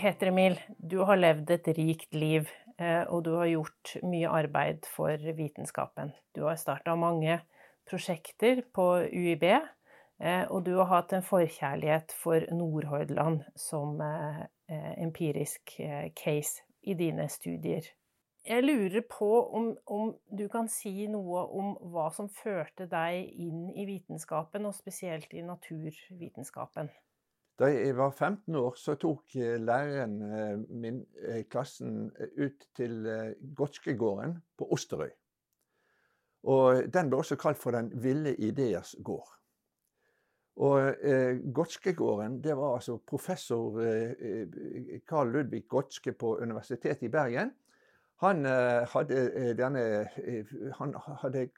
Peter Emil, du har levd et rikt liv, eh, og du har gjort mye arbeid for vitenskapen. Du har starta mange prosjekter på UiB, eh, og du har hatt en forkjærlighet for Nordhordland som eh, empirisk case i dine studier. Jeg lurer på om, om, du kan si noe om hva som førte deg inn i vitenskapen, og spesielt i naturvitenskapen? Da jeg var 15 år, så tok eh, læreren eh, min eh, klassen ut til Godskegården på Osterøy. Og Den ble også kalt for Den ville ideers gård. Og eh, Godskegården, det var altså professor eh, Carl Ludvig Godske på Universitetet i Bergen. Han eh, hadde denne Han hadde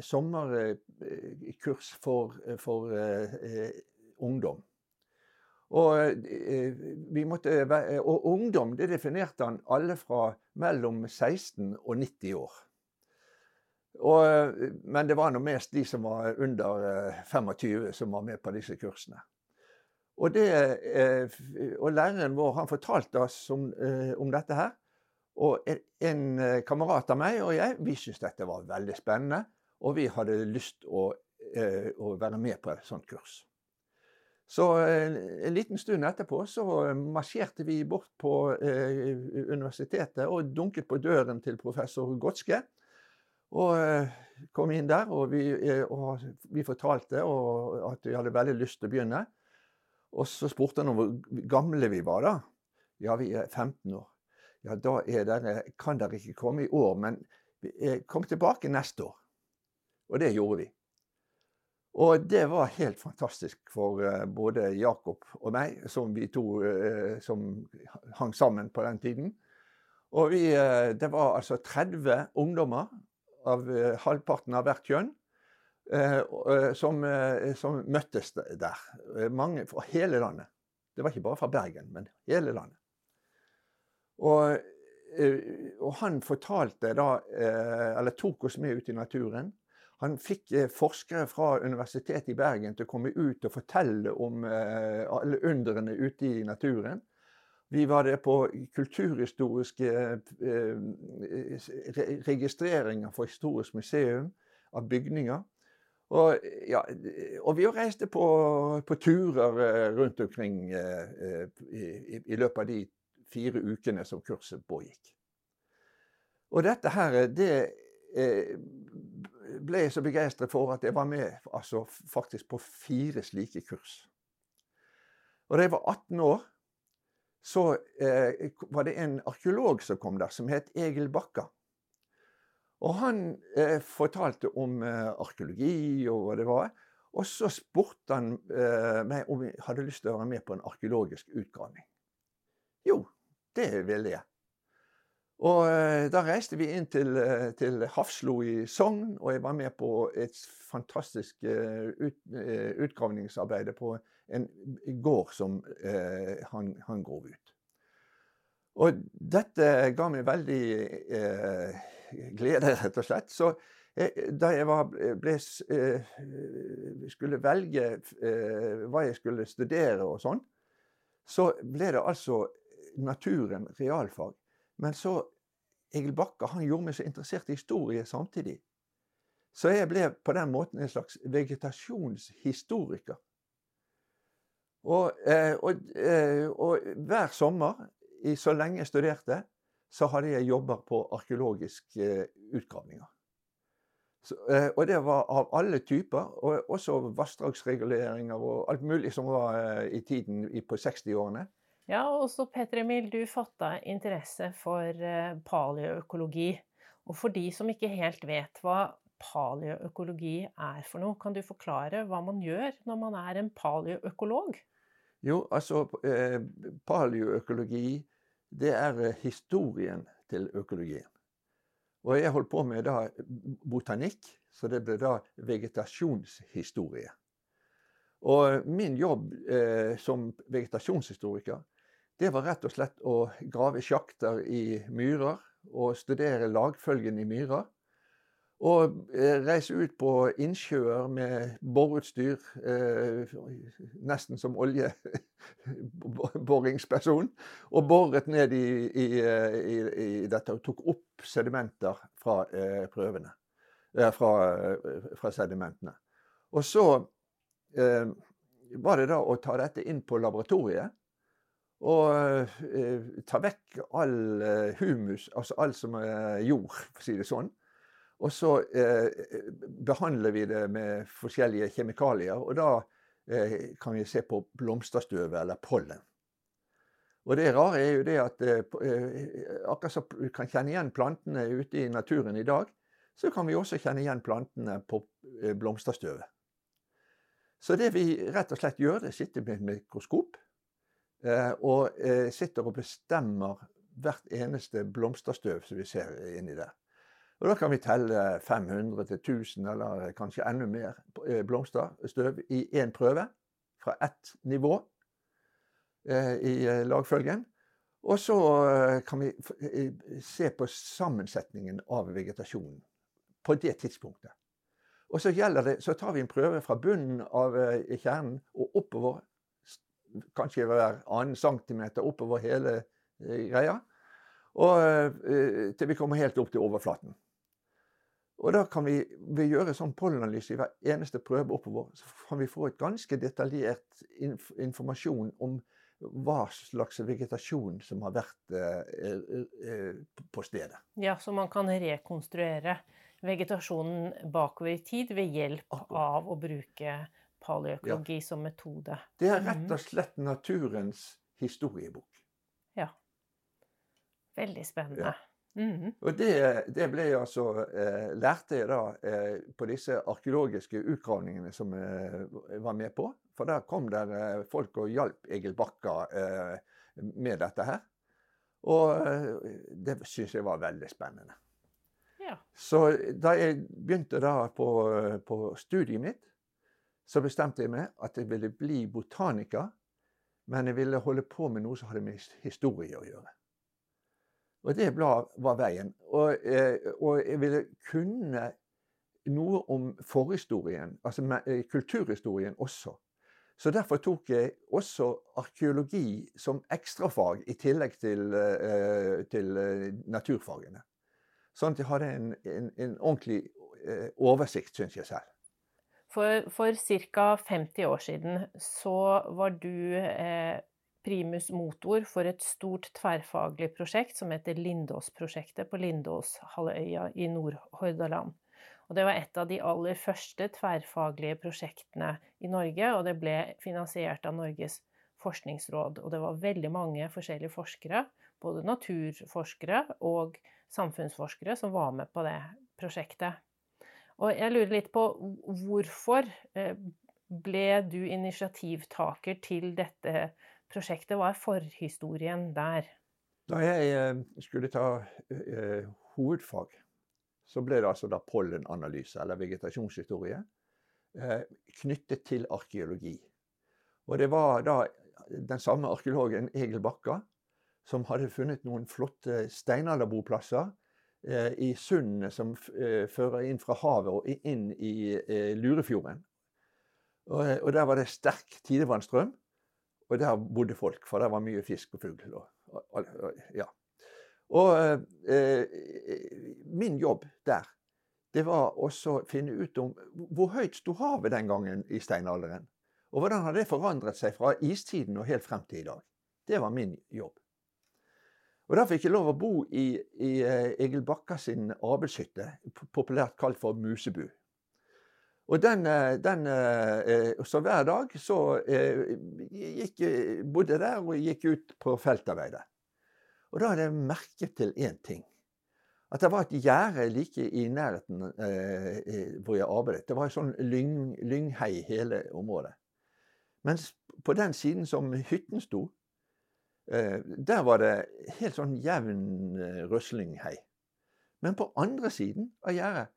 sommerkurs for, for ungdom. Og, eh, måtte, og, ungdom det definerte han alle fra mellom 16 og 90 år. Og, men det var nå mest de som var under 25 eh, som var med på disse kursene. Og, det, eh, og læreren vår han fortalte oss om, om dette her. Og en kamerat av meg og jeg vi syntes dette var veldig spennende. Og vi hadde lyst å, å være med på et sånt kurs. Så eh, en liten stund etterpå så marsjerte vi bort på eh, universitetet og dunket på døren til professor Godske. Og eh, kom inn der, og vi, og vi fortalte at vi hadde veldig lyst til å begynne. Og så spurte han om hvor gamle vi var da. Ja, vi er 15 år. Ja, da dere, kan dere ikke komme i år, men kom tilbake neste år. Og det gjorde vi. Og det var helt fantastisk for uh, både Jakob og meg, som vi to uh, som hang sammen på den tiden. Og vi, uh, det var altså 30 ungdommer av halvparten av hvert kjønn som, som, møttes der. Mange fra hele landet. Det var ikke bare fra Bergen, men hele landet. Og, og han fortalte da, eller tok oss med ut i naturen. Han fikk eh, forskere fra Universitetet i Bergen til å komme ut og fortelle om eh, alle undrene ute i naturen. Vi var der på kulturhistoriske eh, registreringer for Historisk museum av bygninger. Og, ja, og vi reiste på, på, turer rundt omkring i, i, løpet av de fire ukene som kurset pågikk. Og dette her, det ble jeg så begeistret for at jeg var med altså, faktisk på fire slike kurs. Og da jeg var 18 år, så eh, var det en arkeolog som kom der, som het Egil Bakka. Og han eh, fortalte om eh, arkeologi og hva det var. Og så spurte han eh, meg om jeg hadde lyst til å være med på en arkeologisk utgravning. Jo, det ville jeg. Og eh, da reiste vi inn til, eh, til, Hafslo i Sogn, og jeg var med på et fantastisk eh, ut, utgravningsarbeid på en gård som eh, han, han grov ut. Og dette ga meg veldig eh, glede, rett og slett. Så jeg, da jeg var, ble, skulle velge hva jeg skulle studere og sånn, så ble det altså naturen, realfag. Men så Egil Bakka han gjorde meg så interessert i historie samtidig. Så jeg ble på den måten en slags vegetasjonshistoriker. Og, eh, og, eh, og hver sommer, i så lenge jeg studerte, så hadde jeg jobber på arkeologiske eh, utgravninger. Så, og det var av alle typer, og også vassdragsreguleringer og alt mulig som var i tiden på 60-årene. Ja, og så Peter Emil, du fatta interesse for eh, paleoøkologi. Og for de som ikke helt vet hva paleoøkologi er for noe, kan du forklare hva man gjør når man er en paleoøkolog? Jo, altså eh, paleoøkologi, det er eh, historien til økologien. Og jeg holdt på med da botanikk, så det ble da vegetasjonshistorie. Og min jobb eh, som vegetasjonshistoriker det var rett og slett å grave sjakter i myrer og studere lagfølgen i myrer. Og eh, reise ut på innsjøer med boreutstyr, eh, nesten som oljeboringsperson, og boret ned i, i, eh, i, i, dette og tok opp sedimenter fra eh, prøvene. Eh, fra, fra, sedimentene. Og så eh, var det da å ta dette inn på laboratoriet. Og ta vekk all humus, altså alt som er jord, for å si det sånn. Og så eh, behandler vi det med forskjellige kjemikalier. Og da eh, kan vi se på blomsterstøvet eller pollen. Og det rare er jo det at eh, akkurat som vi kan kjenne igjen plantene ute i naturen i dag, så kan vi også kjenne igjen plantene på eh, blomsterstøvet. Så det vi rett og slett gjør, det sitter med et mikroskop eh, og eh, sitter og bestemmer hvert eneste blomsterstøv som vi ser inni der. Og Da kan vi telle 500 til 1000, eller kanskje enda mer eh, blomsterstøv i én prøve. Fra ett nivå eh, i eh, lagfølgen. Og så kan vi se på sammensetningen av vegetasjonen på det tidspunktet. Og så, det, så tar vi en prøve fra bunnen av kjernen og oppover, kanskje hver annen centimeter oppover hele greia. Og til vi kommer helt opp til overflaten. Og da kan vi å gjøre sånn pollenanalyse i hver eneste prøve oppover, så kan vi få et ganske detaljert inf informasjon om hva slags vegetasjon som har vært eh, eh, på stedet. Ja, så man kan rekonstruere vegetasjonen bakover i tid ved hjelp av å bruke paleoøkologi ja. som metode. Det er rett og mhm. slett naturens historiebok. Ja. Veldig spennende. Ja. Mm. Og det, det, ble jeg altså eh, lærte jeg da eh, på disse arkeologiske utgravningene som jeg eh, var med på. For der kom der eh, folk og hjalp Egil Bakka eh, med dette her. Og eh, det syns jeg var veldig spennende. Ja. Så da jeg begynte da på, på studiet mitt, så bestemte jeg meg at jeg ville bli botaniker. Men jeg ville holde på med noe som hadde med historie å gjøre. Og det var veien. Og, eh, og, jeg ville kunne noe om forhistorien, altså eh, kulturhistorien også. Så derfor tok jeg også arkeologi som ekstrafag i tillegg til, eh, til naturfagene. Sånn at jeg hadde en, en, en ordentlig oversikt, syns jeg selv. For, for ca. 50 år siden så var du eh, primus motor for et stort tverrfaglig prosjekt som heter Lindåsprosjektet på Lindåshalvøya i Nord-Hordaland. Og det var et av de aller første tverrfaglige prosjektene i Norge, og det ble finansiert av Norges forskningsråd. Og det var veldig mange forskjellige forskere, både naturforskere og samfunnsforskere, som var med på det prosjektet. Og jeg lurer litt på hvorfor eh, ble du initiativtaker til dette prosjektet? Hva er forhistorien der? Da jeg eh, skulle ta uh, hovedfag, så ble det altså da pollenanalyse, eller vegetasjonshistorie, knyttet til arkeologi. Og det var da den samme arkeologen Egil Bakka som hadde funnet noen flotte steinalderboplasser i sundene som fører inn fra havet og inn i Lurefjorden. Og, og der var det sterk tidevannstrøm. Og der bodde folk, for der var mye fisk og fugl. Og, og, ja. og eh, min jobb der, det var også å finne ut om hvor høyt sto havet den gangen i steinalderen. Og hvordan har det forandret seg fra istiden og helt frem til i dag. Det var min jobb. Og Da fikk jeg lov å bo i, i eh, Egil Bakka sin abelshytte, populært kalt for Musebu. Og den, eh, den, eh, så hver dag så eh, gikk, bodde jeg der og gikk ut på feltarbeidet. Og da hadde jeg merket til én ting. At det var et gjerde like i nærheten eh, hvor jeg arbeidet. Det var en sånn lyng, lynghei hele området. Mens på den siden som hytten sto, eh, der var det helt sånn jevn eh, røslinghei. Men på andre siden av gjerdet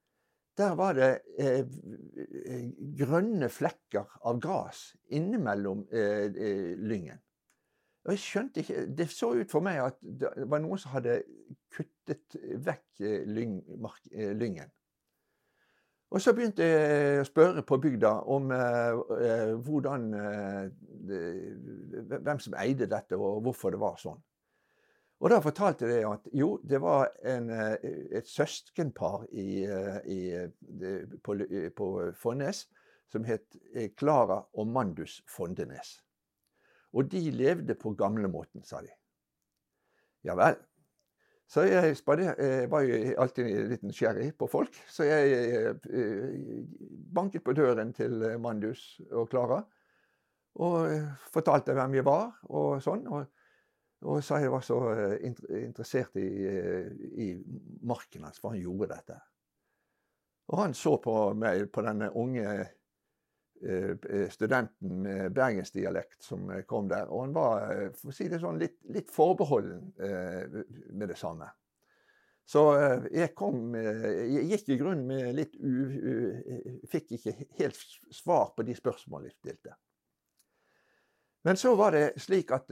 der var det eh, eh, grønne flekker av gras innimellom eh, eh, lyngen. Og jeg skjønte ikke Det så ut for meg at det var noen som hadde kuttet vekk eh, lyng, mark, lyngen. Og så begynte jeg å spørre på bygda om eh, hvordan eh, Hvem som eide dette, og hvorfor det var sånn. Og da fortalte de at jo, det var en, eh, et søskenpar i, eh, i, på, på Fonnes som het Klara og Mandus Fondenes. Og de levde på gamlemåten, sa de. Ja vel. Så jeg, jeg var jo alltid litt nysgjerrig på folk, så jeg eh, banket på døren til Mandus og Klara. Og fortalte hvem vi var og sånn. Og, og sa jeg var så eh, interessert i, eh, i marken hans, for han gjorde dette. Og han så på meg, på denne unge Eh, eh, studenten med bergensdialekt som eh, kom der. Og han var for å si det sånn, litt, litt forbeholden med det samme. Så jeg kom Jeg gikk i grunnen med litt u... Fikk ikke helt svar på de spørsmålene jeg stilte. Men så var det slik at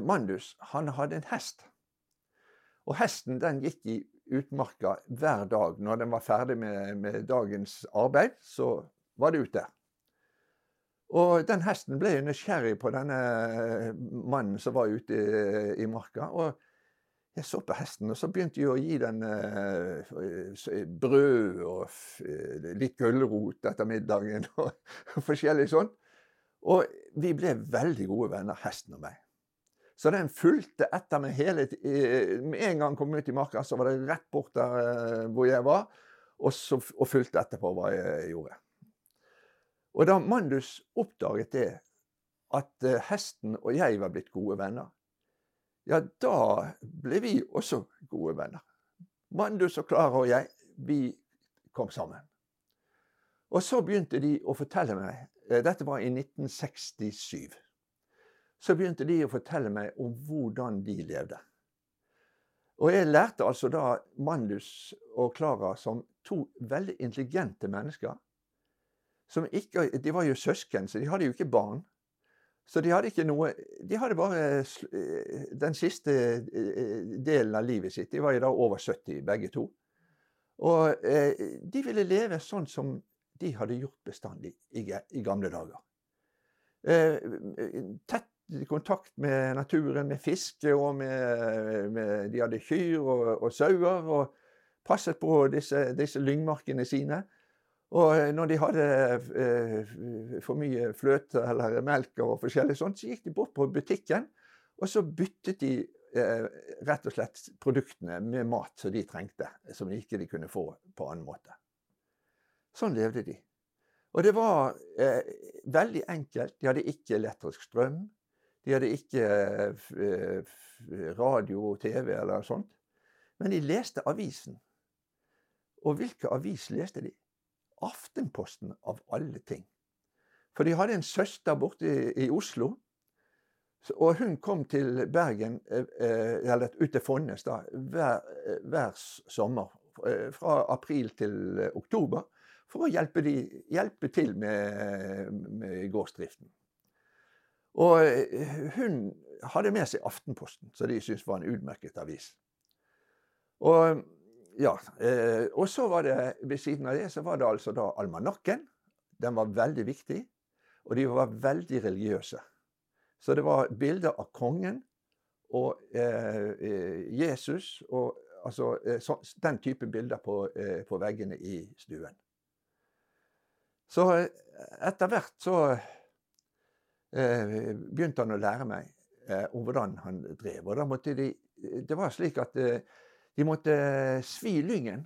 Mandus han hadde en hest. Og hesten den gikk i utmarka hver dag. Når den var ferdig med, med dagens arbeid, så var det ute. Og den hesten ble nysgjerrig på denne eh, mannen som var ute i, i marka. og jeg så på hesten, og så begynte jeg å gi den uh, brød og litt gulrot etter middagen og forskjellig sånn. Og vi ble veldig gode venner, hesten og meg. Så den fulgte etter meg hele Med en gang jeg kom ut i marka, så var det rett bort der hvor jeg var, og, så, og fulgte etterpå hva jeg gjorde. Og da Mandus oppdaget det, at eh, hesten og jeg var blitt gode venner, ja, da ble vi også gode venner. Mandus og Klara og jeg, vi kom sammen. Og så begynte de å fortelle meg eh, Dette var i 1967. Så begynte de å fortelle meg om hvordan de levde. Og jeg lærte altså da Mandus og Klara som to veldig intelligente mennesker ikke De var jo søsken, så de hadde jo ikke barn. Så de hadde ikke noe De hadde bare eh, den siste eh, delen av livet sitt. De var jo da over 70, begge to. Og eh, de ville leve sånn som de hadde gjort bestandig i, gamle dager. Tett kontakt med naturen, med fiske og med, med De hadde kyr og, og sauer og passet på disse, disse lyngmarkene sine. Og eh, når de hadde eh, for mye fløte eller melk og forskjellig sånt, så gikk de bort på butikken, og så byttet de eh, rett og slett produktene med mat som de trengte, som de ikke kunne få på annen måte. Sånn levde de. Og det var eh, veldig enkelt. De hadde ikke elektrisk strøm. De hadde ikke eh, radio og TV eller sånt. Men de leste avisen. Og hvilken avis leste de? Aftenposten av alle ting. For de hadde en søster borte i, i Oslo. Og hun kom til Bergen, eh, eh, eller ut til Fonnes, da, hver, eh, hver, sommer. Fra april til oktober. For å hjelpe, de, hjelpe til med, med gårdsdriften. Og hun hadde med seg Aftenposten, som de syntes var en utmerket avis. Og ja, eh, og så var det ved siden av det så var det altså da almanakken. Den var veldig viktig, og de var veldig religiøse. Så det var bilder av kongen og eh, eh Jesus og altså eh, så, den type bilder på, eh, på, veggene i stuen. Så etter hvert så begynte han å lære meg om hvordan han drev. Og da måtte de Det var slik at de måtte eh, svi lyngen.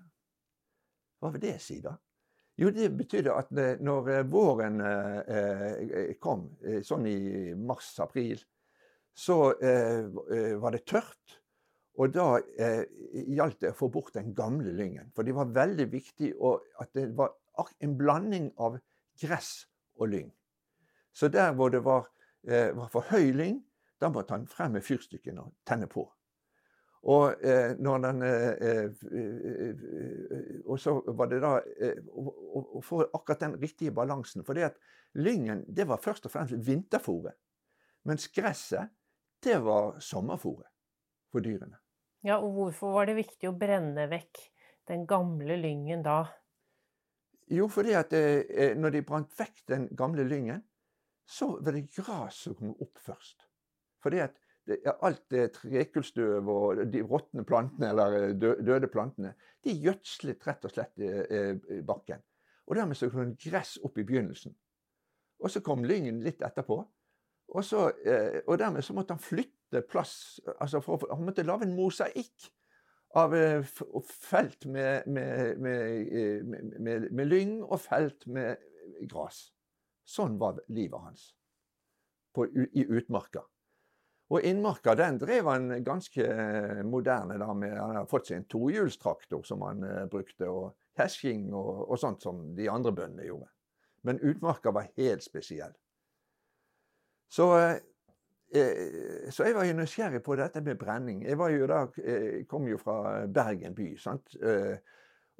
Hva vil det si, da? Jo, det betydde at eh, når eh, våren kom, sånn i mars-april, så var det tørt. Og da gjaldt det å få bort den gamle lyngen. For det var veldig viktig at det var en blanding av gress og lyng. Så der hvor det var, var for høy lyng, da måtte han frem med fyrstikken og tenne på. Og, eh, den, eh, eh, og så var det da å få akkurat den riktige balansen. For lyngen det var først og fremst vinterfôret. Mens gresset det var sommerfôret for dyrene. Ja, og hvorfor var det viktig å brenne vekk den gamle lyngen da? Jo, fordi at eh, når de brant vekk den gamle lyngen, så var det gras som kom opp først. Fordi at det, alt det trekullstøv og de råtne plantene, eller døde plantene, de gjødslet rett og slett i bakken. Og dermed så kom gress opp i begynnelsen. Og så kom lyngen litt etterpå. Og, så, eh, og dermed så måtte han flytte plass altså for, Han måtte lage en mosaikk av eh, felt med, med, med, med, lyng og felt med gras. Sånn var livet hans på, i utmarka. Og innmarka den drev han ganske eh, moderne. da med, Han har fått seg en tohjulstraktor som han uh, brukte, og hesjing og, og, sånt som de andre bøndene gjorde. Men utmarka var helt spesiell. Så, uh, så jeg var jo nysgjerrig på dette med brenning. Jeg jo da, jeg kom jo fra Bergen by. sant? Uh,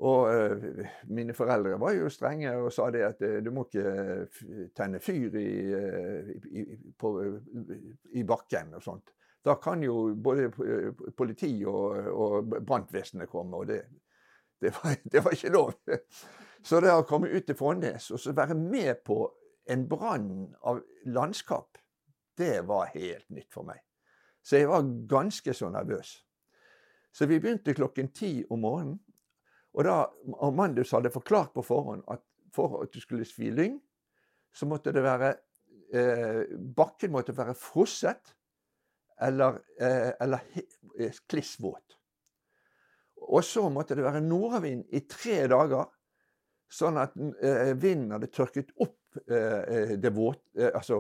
og øh, mine foreldre var jo strenge og sa det at øh, du må ikke tenne fyr i, i, på, i, bakken og sånt. Da kan jo både politi og, og brannvesenet komme, og det, det, var, det, var, ikke lov. Så det å komme ut til Fonnes og så være med på en brann av landskap, det var helt nytt for meg. Så jeg var ganske så nervøs. Så vi begynte klokken ti om morgenen. Og da Armandus hadde forklart på forhånd at for at du skulle svi lyng, så måtte det være eh, Bakken måtte være frosset eller, eh, eller eh, kliss våt. Og så måtte det være nordavind i tre dager, sånn at eh, vinden hadde tørket opp eh, våt, eh, altså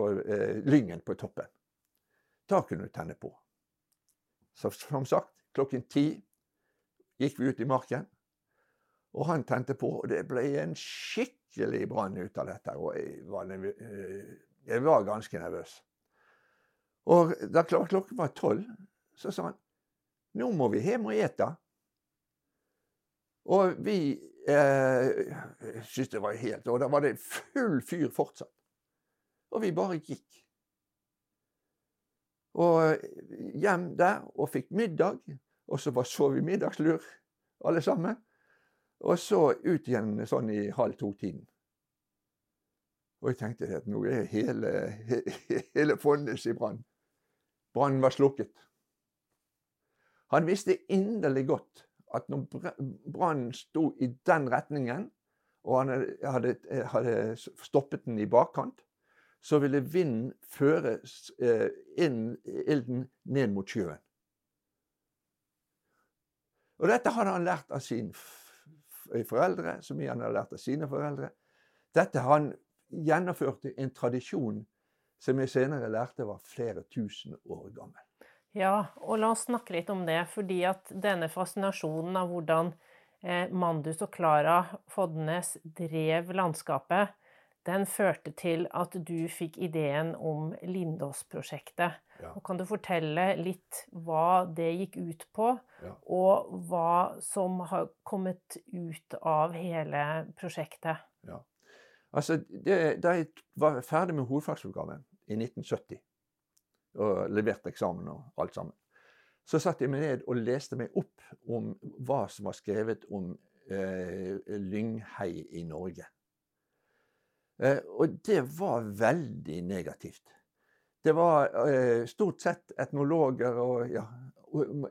lyngen på toppen. Da kunne du tenne på. Så som sagt, klokken ti gikk vi ut i marken. Og han tente på, og det ble en skikkelig brann ut av dette. Og jeg var, eh, jeg var ganske nervøs. Og da klokken var tolv, så sa han nå må vi hjem og ete. Og vi eh, syntes det var helt Og da var det full fyr fortsatt. Og vi bare gikk. Og hjem der og fikk middag. Og så så vi middagslur, alle sammen. Og så ut igjen sånn i halv to-tiden. Og jeg tenkte at nå er hele, hele Fonnes i brann. Brannen var slukket. Han visste inderlig godt at når brannen sto i den retningen, og han hadde, hadde, stoppet den i bakkant, så ville vinden føre eh, inn ilden ned mot sjøen. Og dette hadde han lært av sin foreldre, som igjen har lært av sine foreldre. Dette han gjennomførte en tradisjon som jeg senere lærte var flere tusen år gammel. Ja, og la oss snakke litt om det, fordi at denne fascinasjonen av hvordan eh, Mandus og Klara Fodnes drev landskapet, den førte til at du fikk ideen om Lindås-prosjektet. Ja. kan du fortelle litt hva det gikk ut på, ja. og hva som har kommet ut av hele prosjektet? Ja. Altså, det, Da jeg var ferdig med hovedfagsoppgaven i 1970, og leverte eksamen og alt sammen, så satte jeg meg ned og leste meg opp om hva som var skrevet om eh, lynghei i Norge. Eh, og det var veldig negativt. Det var eh, stort sett etnologer og ja,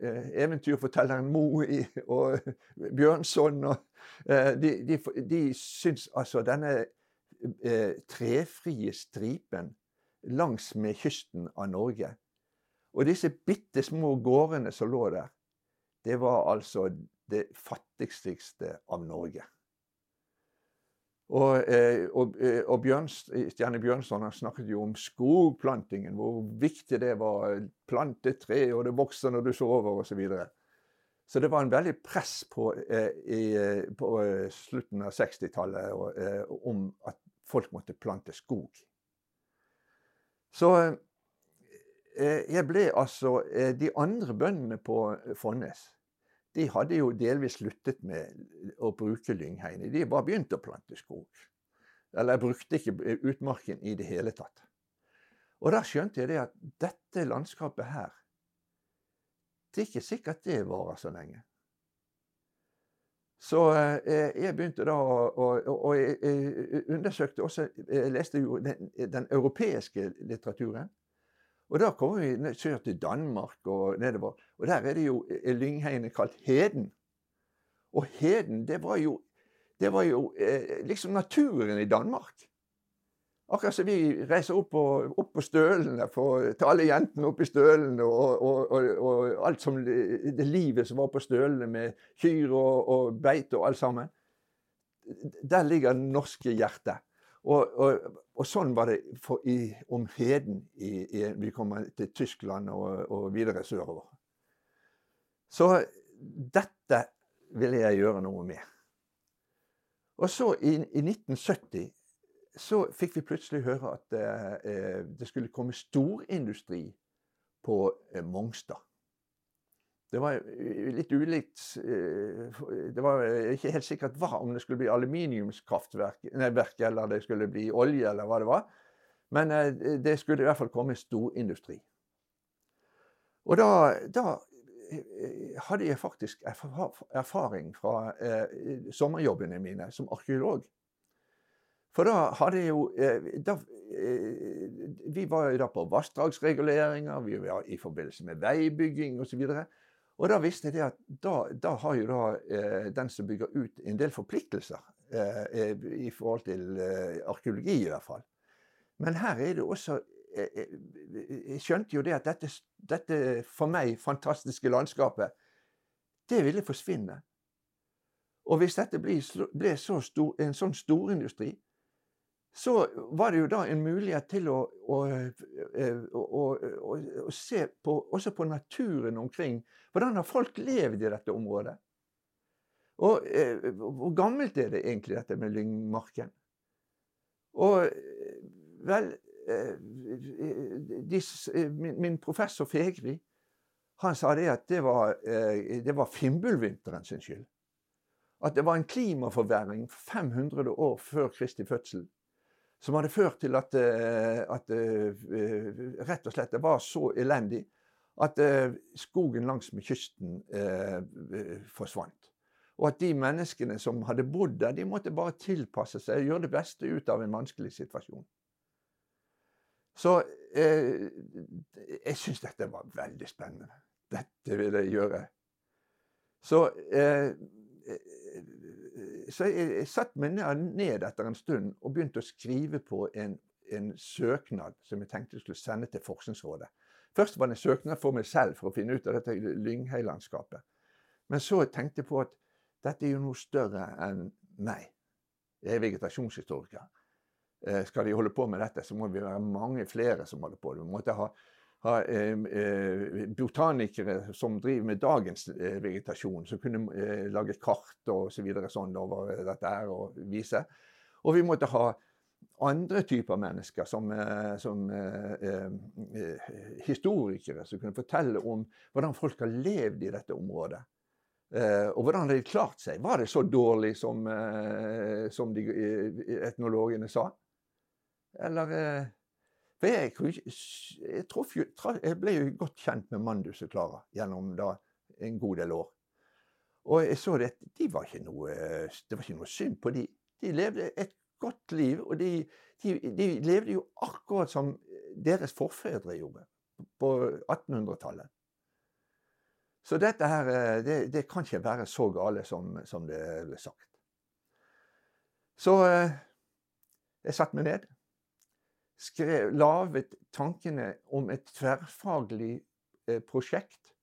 eh, eventyrfortelleren Mo og Bjørnson og De, de, de syns altså denne trefrie stripen langs med kysten av Norge og disse bitte små gårdene som lå der, det var altså det fattigste av Norge. Og, eh, og, eh, og Bjørn, Stjerne Bjørnson snakket jo om skogplantingen, hvor viktig det var. Plante tre, og det vokser når du sover, osv. Så, videre. så det var en veldig press på, eh, i, på slutten av 60-tallet om at folk måtte plante skog. Så jeg ble altså De andre bøndene på Fonnes de hadde jo delvis sluttet med å bruke lyngheine. De bare begynte å plante skog. Eller brukte ikke utmarken i det hele tatt. Og da skjønte jeg det at dette landskapet her Det er ikke sikkert det varer så lenge. Så eh, jeg begynte da å jeg undersøkte også Jeg leste jo den, den europeiske litteraturen. Og da kommer vi sør til Danmark og nedover. Og der er det jo lyngheiene kalt heden. Og heden, det var jo, det var jo eh, liksom naturen i Danmark. Akkurat som vi reiser opp på, opp på stølene for, til alle jentene oppe i stølene, og, og, og, og, alt som det, livet som var på stølene med kyr og, beite og alt sammen. Der ligger det norske hjertet. Og, sånn var det for, i, om heden i, i, vi kommer til Tyskland og, videre sørover. Så dette ville jeg gjøre noe med. Og så i, i 1970 så fikk vi plutselig høre at eh, det skulle komme storindustri på eh, Mongstad. Det var eh, litt ulikt eh, Det var ikke helt sikkert hva, om det skulle bli aluminiumskraftverk eller det skulle bli olje, eller hva det var. Men eh, det skulle i hvert fall komme storindustri. Og da, da hadde jeg faktisk erfaring fra eh, sommerjobbene mine som arkeolog. For da hadde jeg jo eh, da, eh, Vi var jo da på vassdragsreguleringer, vi var i forbindelse med veibygging osv. Og, og da visste jeg at da, da har jo da eh, den som bygger ut, en del forpliktelser eh, i forhold til eh, arkeologi, i hvert fall. Men her er det også Jeg skjønte jo det at dette, dette for meg fantastiske landskapet, det ville forsvinne. Og hvis dette ble, ble så stor, en sånn storindustri, så var det jo da en mulighet til å, å, eh, å, å se på, også på naturen omkring. Hvordan har folk levd i dette området? Og eh, hvor gammelt er det egentlig, dette med Lyngmarken? Og vel eh, de, min, professor Fegri han sa det at det var, eh, det var Fimbulvinteren sin skyld. At det var en klimaforverring 500 år før Kristi fødsel som hadde ført til at, eh, at uh, rett og slett det var så elendig at uh, skogen langs med kysten forsvant. Og at de menneskene som hadde bodd der, de måtte bare tilpasse seg og gjøre det beste ut av en vanskelig situasjon. Så jeg syns dette var veldig spennende. Dette vil jeg gjøre. Så så jeg, satt meg ned etter en stund og begynte å skrive på en, en søknad som jeg tenkte jeg skulle sende til Forskningsrådet. Først var det en søknad for meg selv for å finne ut av dette lyngheilandskapet. Men så tenkte jeg på at dette er jo noe større enn meg. Jeg er vegetasjonshistoriker. Eh, skal de holde på med dette, så må vi være mange flere som holder på. Vi måtte ha ha eh, eh, botanikere som driver med dagens eh, vegetasjon, som kunne eh, lage kart og så videre sånn over dette her og vise. Og vi måtte ha andre typer mennesker, som, eh, som eh, historikere, som kunne fortelle om hvordan folk har levd i dette området. og hvordan har de klart seg. Var det så dårlig som, som de etnologene sa? Eller jeg, jeg, troff, jeg, ble jo godt kjent med Mandus og Klara gjennom da, en god del år. Og jeg så det, de var noe, det var ikke noe synd på de. De levde et godt liv, og de, de, de levde jo akkurat som deres forfedre gjorde på 1800-tallet. Så dette her, det, det, kan ikke være så gale som, som det ble sagt. Så eh, jeg satte meg ned skrev, laget tankene om et tverrfaglig eh, prosjekt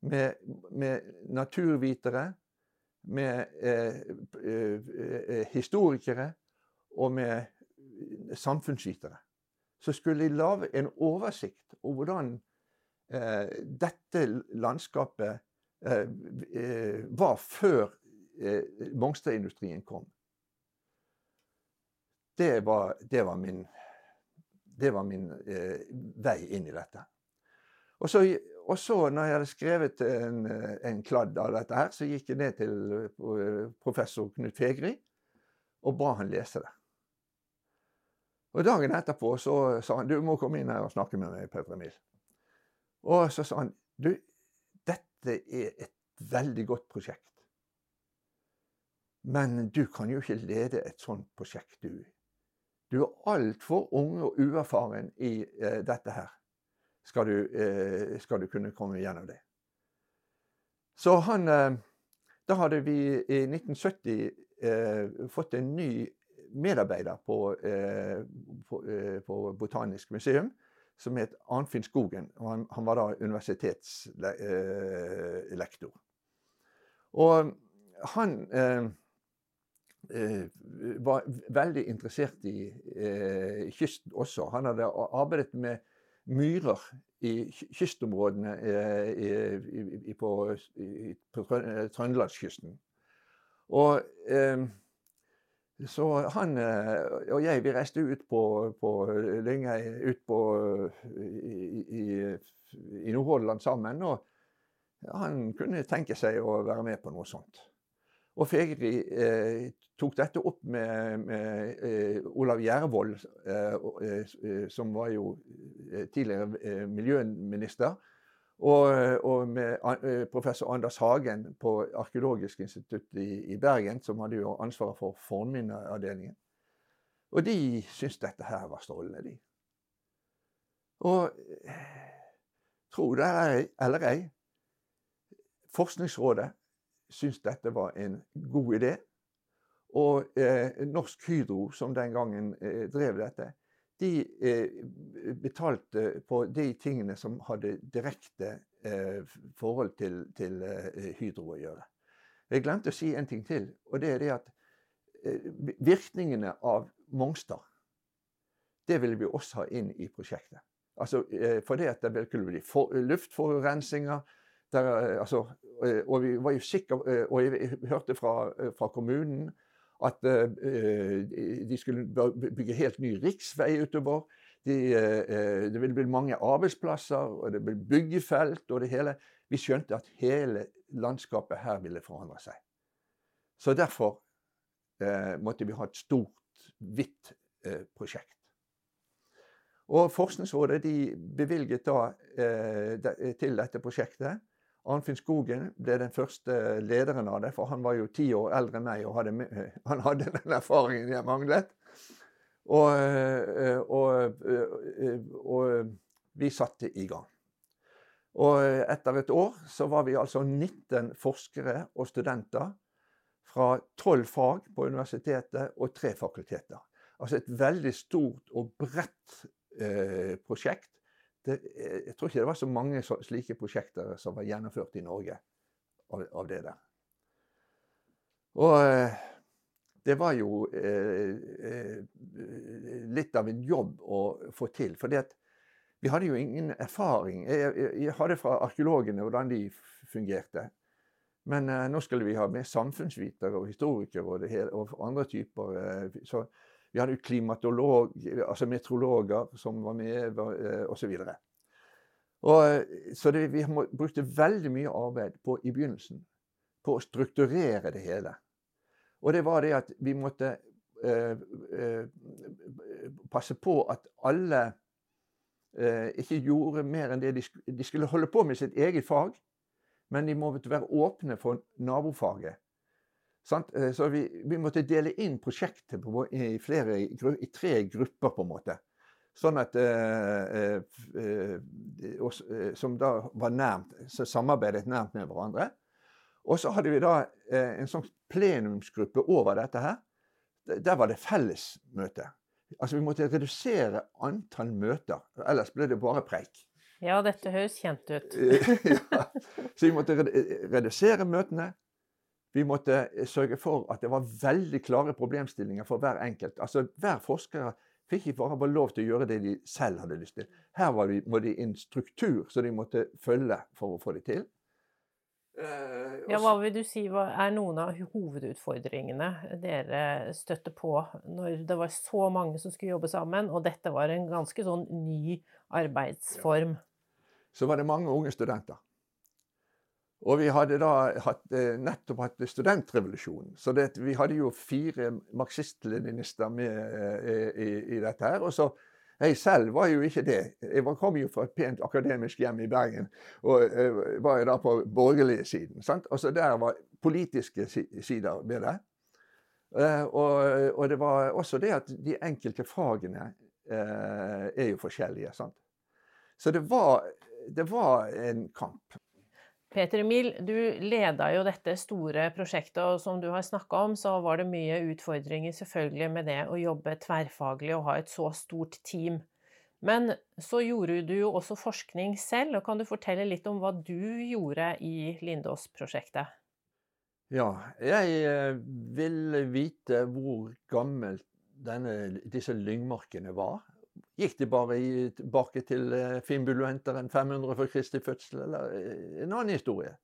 med, med, naturvitere, med eh, eh, eh historikere og med samfunnsvitere. Så skulle de lage en oversikt over hvordan eh, dette landskapet eh, var før Mongstad-industrien kom. Det var, det var min det var min eh, vei inn i dette. Og så, og så, når jeg hadde skrevet en, en, kladd av dette her, så gikk jeg ned til eh, professor Knut Fegri og ba han lese det. Og Dagen etterpå så sa han du må komme inn her og snakke med meg, Petter Emil. Og så sa han du, dette er et veldig godt prosjekt. Men du kan jo ikke lede et sånt prosjekt, du. Du er altfor ung og uerfaren i eh, dette her. Skal du, eh, skal du, kunne komme gjennom det. Så han eh, Da hadde vi i 1970 eh, fått en ny medarbeider på, eh, på, eh, på, Botanisk museum som het Arnfinn Skogen. og Han, han var da universitetslektor. Og han var veldig interessert i eh, kysten også. Han hadde arbeidet med myrer i kystområdene eh, i, i, på, på Trøndelagskysten. Og så han og jeg, vi reiste ut på, på Lyngøy, ut på i, i Nordhordland sammen. Og han kunne tenke seg å være med på noe sånt. Og Fegri eh, tok dette opp med, med eh, Olav Gjervold, eh, eh som var jo eh, tidligere eh, miljøminister, og, og, med professor Anders Hagen på Arkeologisk institutt i, i, Bergen, som hadde jo ansvaret for fornminneavdelingen. Og de syntes dette her var strålende, de. Og tro det eller ei, Forskningsrådet syntes dette var en god idé. Og eh, Norsk Hydro, som den gangen eh, drev dette, de eh, betalte på de tingene som hadde direkte eh, forhold til, til eh, Hydro å gjøre. Jeg glemte å si en ting til, og det er det at eh, virkningene av Mongstad det ville vi også ha inn i prosjektet. Altså, for det at det kunne bli luftforurensinger, der, eh, altså, eh, og vi var jo sikre, eh, og jeg hørte fra, fra kommunen at de skulle bygge helt ny riksvei utover. De, det ville bli mange arbeidsplasser, og det ble byggefelt og det hele. Vi skjønte at hele landskapet her ville forandre seg. Så derfor måtte vi ha et stort, hvitt prosjekt. Og Forskningsrådet de bevilget da til dette prosjektet Arnfinn Skogen ble den første lederen av det, for han var jo ti år eldre enn meg og hadde, han hadde den erfaringen jeg manglet. Og, og, og, eh, og, vi satte i gang. Og etter et år så var vi altså 19 forskere og studenter fra 12 fag på universitetet og tre fakulteter. Altså et veldig stort og bredt eh, prosjekt det, eh, jeg tror ikke det var så mange slike prosjekter som var gjennomført i Norge av, av det der. Og eh, det var jo eh, eh, litt av en jobb å få til. For vi hadde jo ingen erfaring. Jeg, jeg, jeg hadde fra arkeologene hvordan de fungerte. Men eh, nå skulle vi ha med samfunnsvitere og historikere og, og andre typer. Eh, så vi hadde klimatolog, altså meteorologer som var med, osv. Og, og, så det, vi brukte veldig mye arbeid på, i begynnelsen på å strukturere det hele. Og det var det at vi måtte eh, eh, passe på at alle eh, ikke gjorde mer enn det de, de skulle holde på med sitt eget fag, men de måtte være åpne for nabofaget. Eh, så vi, vi, måtte dele inn prosjektet på, i, flere, i, tre grupper, på en måte. Sånn at eh, eh, eh, Som da var nærmt, så samarbeidet nærmt med hverandre. Og så hadde vi da eh, en sånn plenumsgruppe over dette her. Der var det fellesmøte. Altså vi måtte redusere antall møter, ellers ble det bare preik. Ja, dette høres kjent ut. ja. Så vi måtte redusere møtene, vi måtte eh, sørge for at det var veldig klare problemstillinger for hver enkelt. Altså Hver forsker fikk ikke bare lov til å gjøre det de selv hadde lyst til. Her var de, må de en struktur som de måtte følge for å få det til. Uh, ja, hva vil du si er noen av hovedutfordringene dere støtte på når det var så mange som skulle jobbe sammen, og dette var en ganske sånn ny arbeidsform? Ja. Så var det mange unge studenter. Og vi hadde da hatt, eh, nettopp hatt studentrevolusjonen. Så det, vi hadde jo fire marxist-leninister med eh, i, i, dette her. Og så jeg selv var jo ikke det. Jeg kom jo fra et pent akademisk hjem i Bergen og uh, var jo da på borgerlige siden. Sant? Og så der var politiske sider ved det. Eh, og, og, det var også det at de enkelte fagene eh, er jo forskjellige. sant? Så det var, det var en kamp. Peter Emil, du leda jo dette store prosjektet, og som du har snakka om, så var det mye utfordringer selvfølgelig med det å jobbe tverrfaglig og ha et så stort team. Men så gjorde du jo også forskning selv, og kan du fortelle litt om hva du gjorde i Lindås-prosjektet? Ja, jeg eh, ville vite hvor gammelt denne, disse lyngmarkene var. Gikk de bare tilbake til eh, finnbulventeren 500 for Kristi fødsel, eller eh, en annen historie?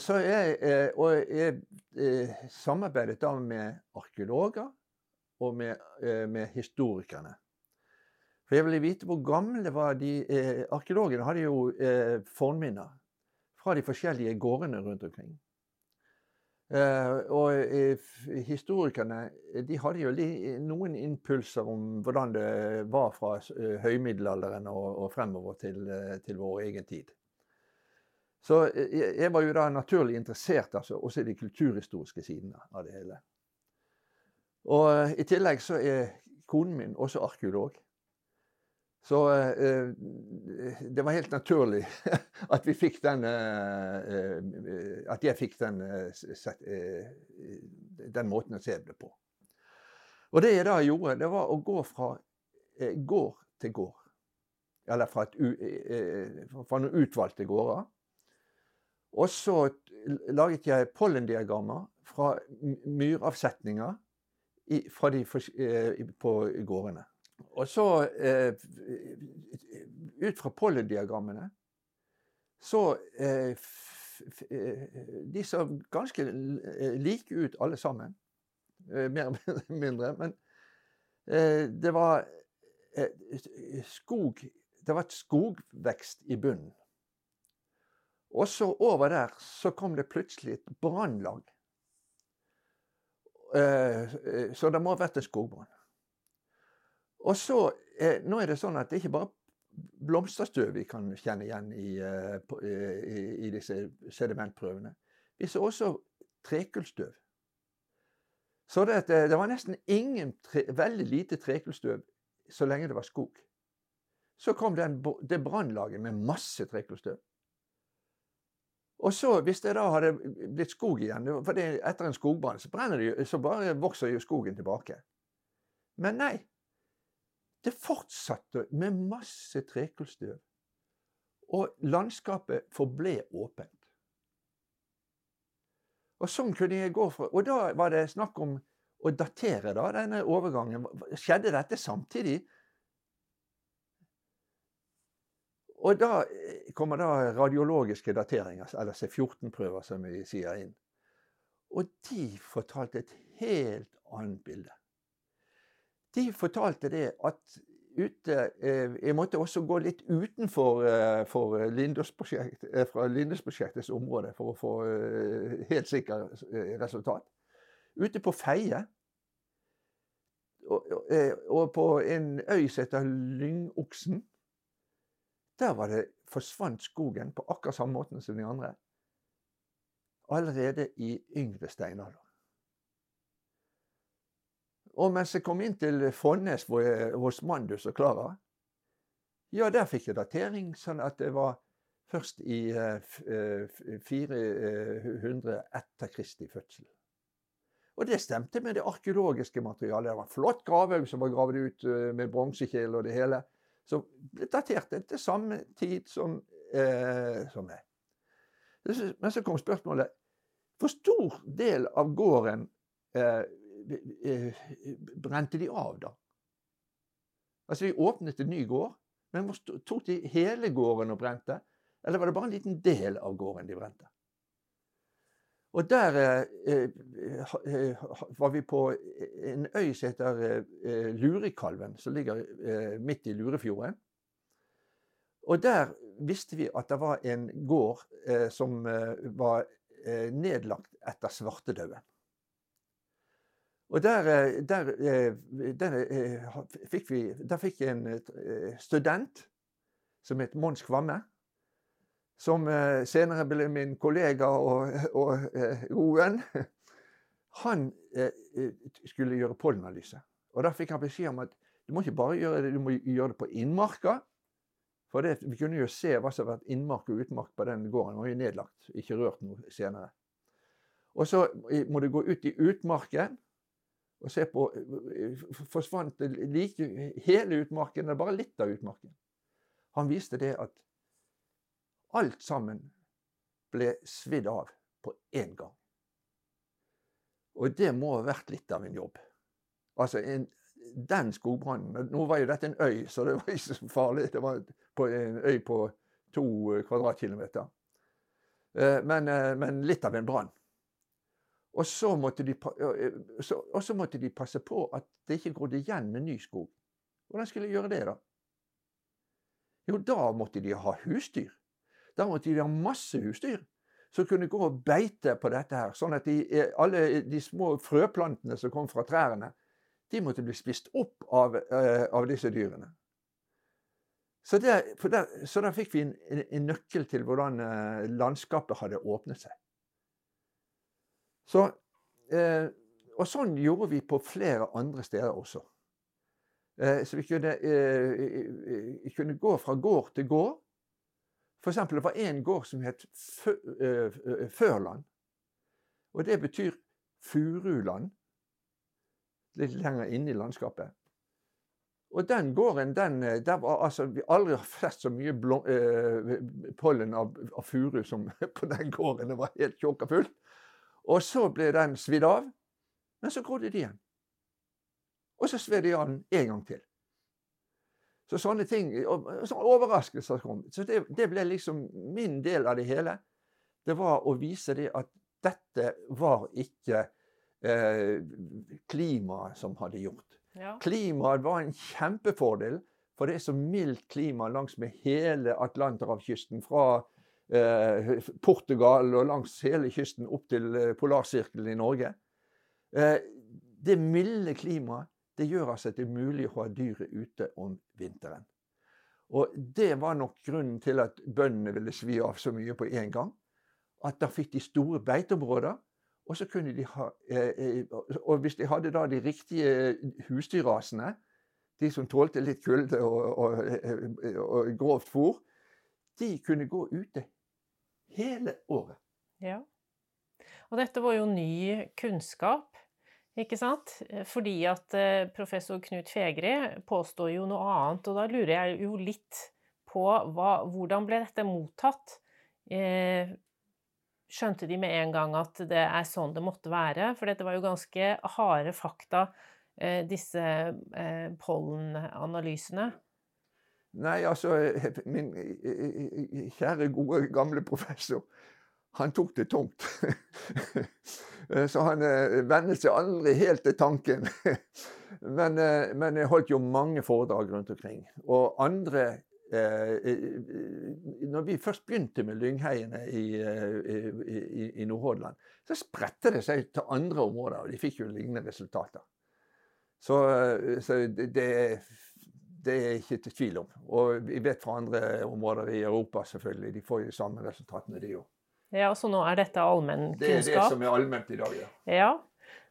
Så jeg, og jeg samarbeidet da med arkeologer og med, med historikerne. For jeg ville vite hvor gamle var de eh, Arkeologene hadde jo eh, fornminner fra de forskjellige gårdene rundt omkring. Eh, og eh, historikerne de hadde jo noen impulser om hvordan det var fra uh, høymiddelalderen og, fremover til, til, vår egen tid. Så jeg var jo da naturlig interessert altså, også i de kulturhistoriske sidene av det hele. Og i tillegg så er konen min også arkeolog. Så eh, det var helt naturlig at vi fikk den eh, At jeg fikk den, eh, den måten å se det på. Og det jeg da gjorde, det var å gå fra gård til gård. Eller fra, et, fra noen utvalgte gårder. Og så laget jeg pollendiagrammer fra myravsetninger fra de, på gårdene. Og så, eh, ut fra pollendiagrammene, så eh, eh, De så ganske like ut alle sammen. Mer eller mindre. Men det var skog Det var et skogvekst i bunnen. Og så over der så kom det plutselig et brannlag. Så det må ha vært en skogbrann. Og så, eh, Nå er det sånn at det ikke bare blomsterstøv vi kan kjenne igjen i, eh, i, i disse sedimentprøvene. Vi så også trekullstøv. Så det, eh, det, var nesten ingen, tre, veldig lite trekullstøv så lenge det var skog. Så kom den, det brannlaget med masse trekullstøv. Og så, hvis det da hadde blitt skog igjen, for det, etter en skogbrann, så, så bare vokser jo skogen tilbake. Men nei, det fortsatte med masse trekullstøv. Og landskapet forble åpent. Og sånn kunne jeg gå fra Og da var det snakk om å datere da, denne overgangen. Skjedde dette samtidig? Og da eh, kommer da radiologiske dateringer, eller C14-prøver, som vi sier inn. Og de fortalte et helt annet bilde. De fortalte det at ute eh, Jeg måtte også gå litt utenfor eh, for Lindås-prosjekt, eh, fra Lindesprosjektets område for å få helt sikkert resultat. Ute på Feie og på en øy som heter Lyngoksen, der var det forsvant skogen på akkurat samme måten som de andre. Allerede i yngre steinalder. Og mens jeg kom inn til Fonnes hos Mandus og Klara, ja, der fikk jeg datering, sånn at det var først i uh, 400 etter Kristi fødsel. Og det stemte med det arkeologiske materialet. Det var en flott gravhaug som var gravd ut med bronsekjele og det hele. Så ble datert til samme tid som, eh, som meg. Men så kom spørsmålet Hvor stor del av gården Eh, brente de av, da? Altså, de åpnet en ny gård, men tok de hele gården og brente? Eller var det bare en liten del av gården de brente? Og der eh, eh, var vi på en øy som heter eh, Lurikalven, som ligger eh, midt i Lurefjorden. Og der visste vi at det var en gård eh, som var nedlagt etter svartedauden. Og der, eh, der, eh, der, eh, fikk vi Der fikk en student som het Mons Kvamme. Som senere ble min kollega og, og god venn. han skulle gjøre pollenanalyse. Og da fikk han beskjed om at du må ikke bare gjøre det, du må gjøre det på innmarka. For det, vi kunne jo se hva som har vært innmark og utmark på den gården. Den var jo nedlagt, ikke rørt noe senere. Og så må du gå ut i utmarken og se på Forsvant like hele utmarken, eller bare litt av utmarken? Han viste det at alt sammen ble svidd av på én gang. Og det må ha vært litt av en jobb. Altså, en, den skogbrannen Nå var jo dette en øy, så det var ikke så farlig. Det var på en øy på to kvadratkilometer. Eh, men, eh, men litt av en brann. Og så, måtte de, og så måtte de passe på at det ikke grodde igjen med ny skog. Hvordan skulle de gjøre det, da? Jo, da måtte de ha husdyr. Da måtte de ha masse husdyr som kunne gå og beite på dette her. Sånn at de, alle de små frøplantene som kom fra trærne, de måtte bli spist opp av, av disse dyrene. Så, der fikk vi en, en, nøkkel til hvordan landskapet hadde åpnet seg. Så, eh, og sånn gjorde vi på flere andre steder også. så vi kunne, kunne gå fra gård til gård for eksempel, det var en gård som het Førland. Og det betyr furuland. Litt lenger inne i landskapet. Og den gården, den, der var altså Vi aldri har flest så mye blom, eh, pollen av, av, furu som på den gården. Det var helt tjåka. Og så ble den svidd av. Men så grodde de igjen. Og så sved de av den en gang til. Så sånne ting, sånne overraskelser kom. Så det, det, ble liksom min del av det hele. Det var å vise det at dette var ikke eh, klimaet som hadde gjort. Ja. Klimaet var en kjempefordel, for det er så mildt klima langs med hele Atlanterhavskysten. Fra Portugal og langs hele kysten opp til eh, polarsirkelen i Norge. Eh, det milde klimaet det gjør altså at det er mulig å ha dyret ute om vinteren. Og Det var nok grunnen til at bøndene ville svi av så mye på én gang. At da fikk de store beiteområder. Og så kunne de ha, eh, eh, og hvis de hadde da de riktige husdyrrasene, de som tålte litt kulde og, og, og, og grovt fôr, de kunne gå ute hele året. Ja. Og dette var jo ny kunnskap. Ikke sant? Fordi at eh, professor Knut Fegri påstår jo noe annet, og da lurer jeg jo litt på hva, hvordan ble dette mottatt? Eh, skjønte de med en gang at det er sånn det måtte være? For dette var jo ganske harde fakta, eh, disse eh, pollenanalysene. Nei, altså Min kjære, gode, gamle professor han tok det tungt. så han eh, vennet seg aldri helt til tanken. men, eh, men, jeg holdt jo mange foredrag rundt omkring. Og andre eh, Når vi først begynte med lyngheiene i, i, i Nordhordland, så spredte det seg til andre områder, og de fikk jo lignende resultater. Så, så det, det, er ikke til tvil om. Og vi vet fra andre områder i Europa, selvfølgelig. De får jo de samme resultatene, de òg. Ja, Så nå er dette allmennkunnskap? Det er det som er allment i dag, ja. ja.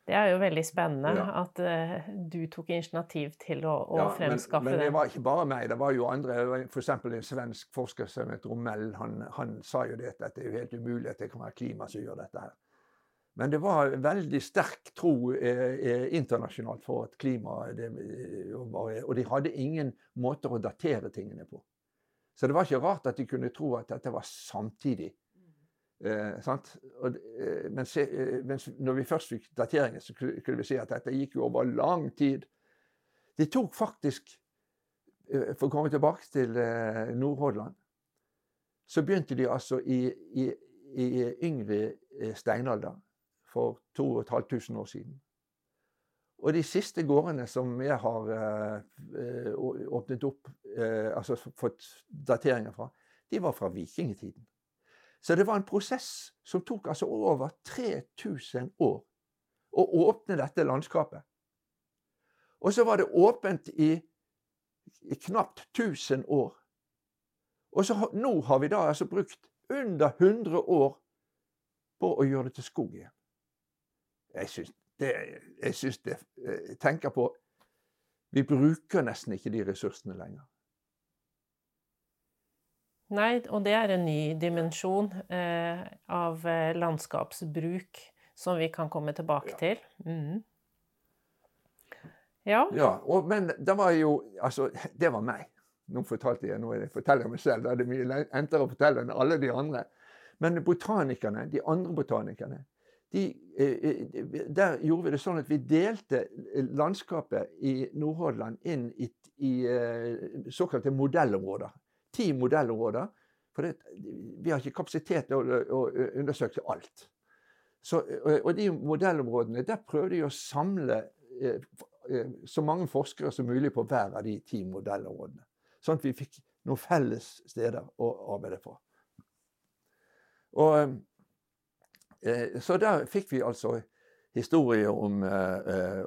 Det er jo veldig spennende ja. at uh, du tok initiativ til å, å ja, fremskaffe men, men det. var ikke bare meg, det var jo andre. F.eks. en svensk forsker som het Romell. Han, han, sa jo det at det er jo helt umulig at det kan være klima som gjør dette her. Men det var veldig sterk tro eh, eh internasjonalt for at klima det, eh, Og de hadde ingen måter å datere tingene på. Så det var ikke rart at de kunne tro at dette var samtidig. Eh, og, eh, se, eh, mens, når vi først fikk dateringen, så kunne vi si at dette gikk jo over lang tid. Det tok faktisk For å komme tilbake til eh, Nordhordland, så begynte de altså i, i, i yngre steinalder for 2500 år siden. Og de siste gårdene som jeg har åpnet opp, altså fått dateringer fra, de var fra vikingtiden. Så det var en prosess som tok altså over 3000 år å åpne dette landskapet. Og så var det åpent i, i knapt 1000 år. Og så, nå har vi da altså brukt under 100 år på å gjøre det til skog igjen. Jeg syns det, jeg syns det Jeg tenker på Vi bruker nesten ikke de ressursene lenger. Nei, og det er en ny dimensjon eh, av eh, landskapsbruk som vi kan komme tilbake Ja. til. Mm. Ja. Ja, og, Men det var jo Altså, det var meg. Nå fortalte jeg, nå forteller jeg meg selv. Da er det mye enklere å fortelle enn alle de andre. Men botanikerne, de andre botanikerne, de, eh, eh, der gjorde vi det sånn at vi delte eh, landskapet i Nordhordland inn i, i såkalte modellområder. Ti modellområder. For det, vi har ikke kapasitet til å, å undersøke alt. Så, og, de modellområdene, der prøvde jeg å samle så mange forskere som mulig på hver av de ti modellområdene. Sånn at vi fikk noen felles steder å arbeide på. Og, så der fikk vi altså historier om, eh, eh,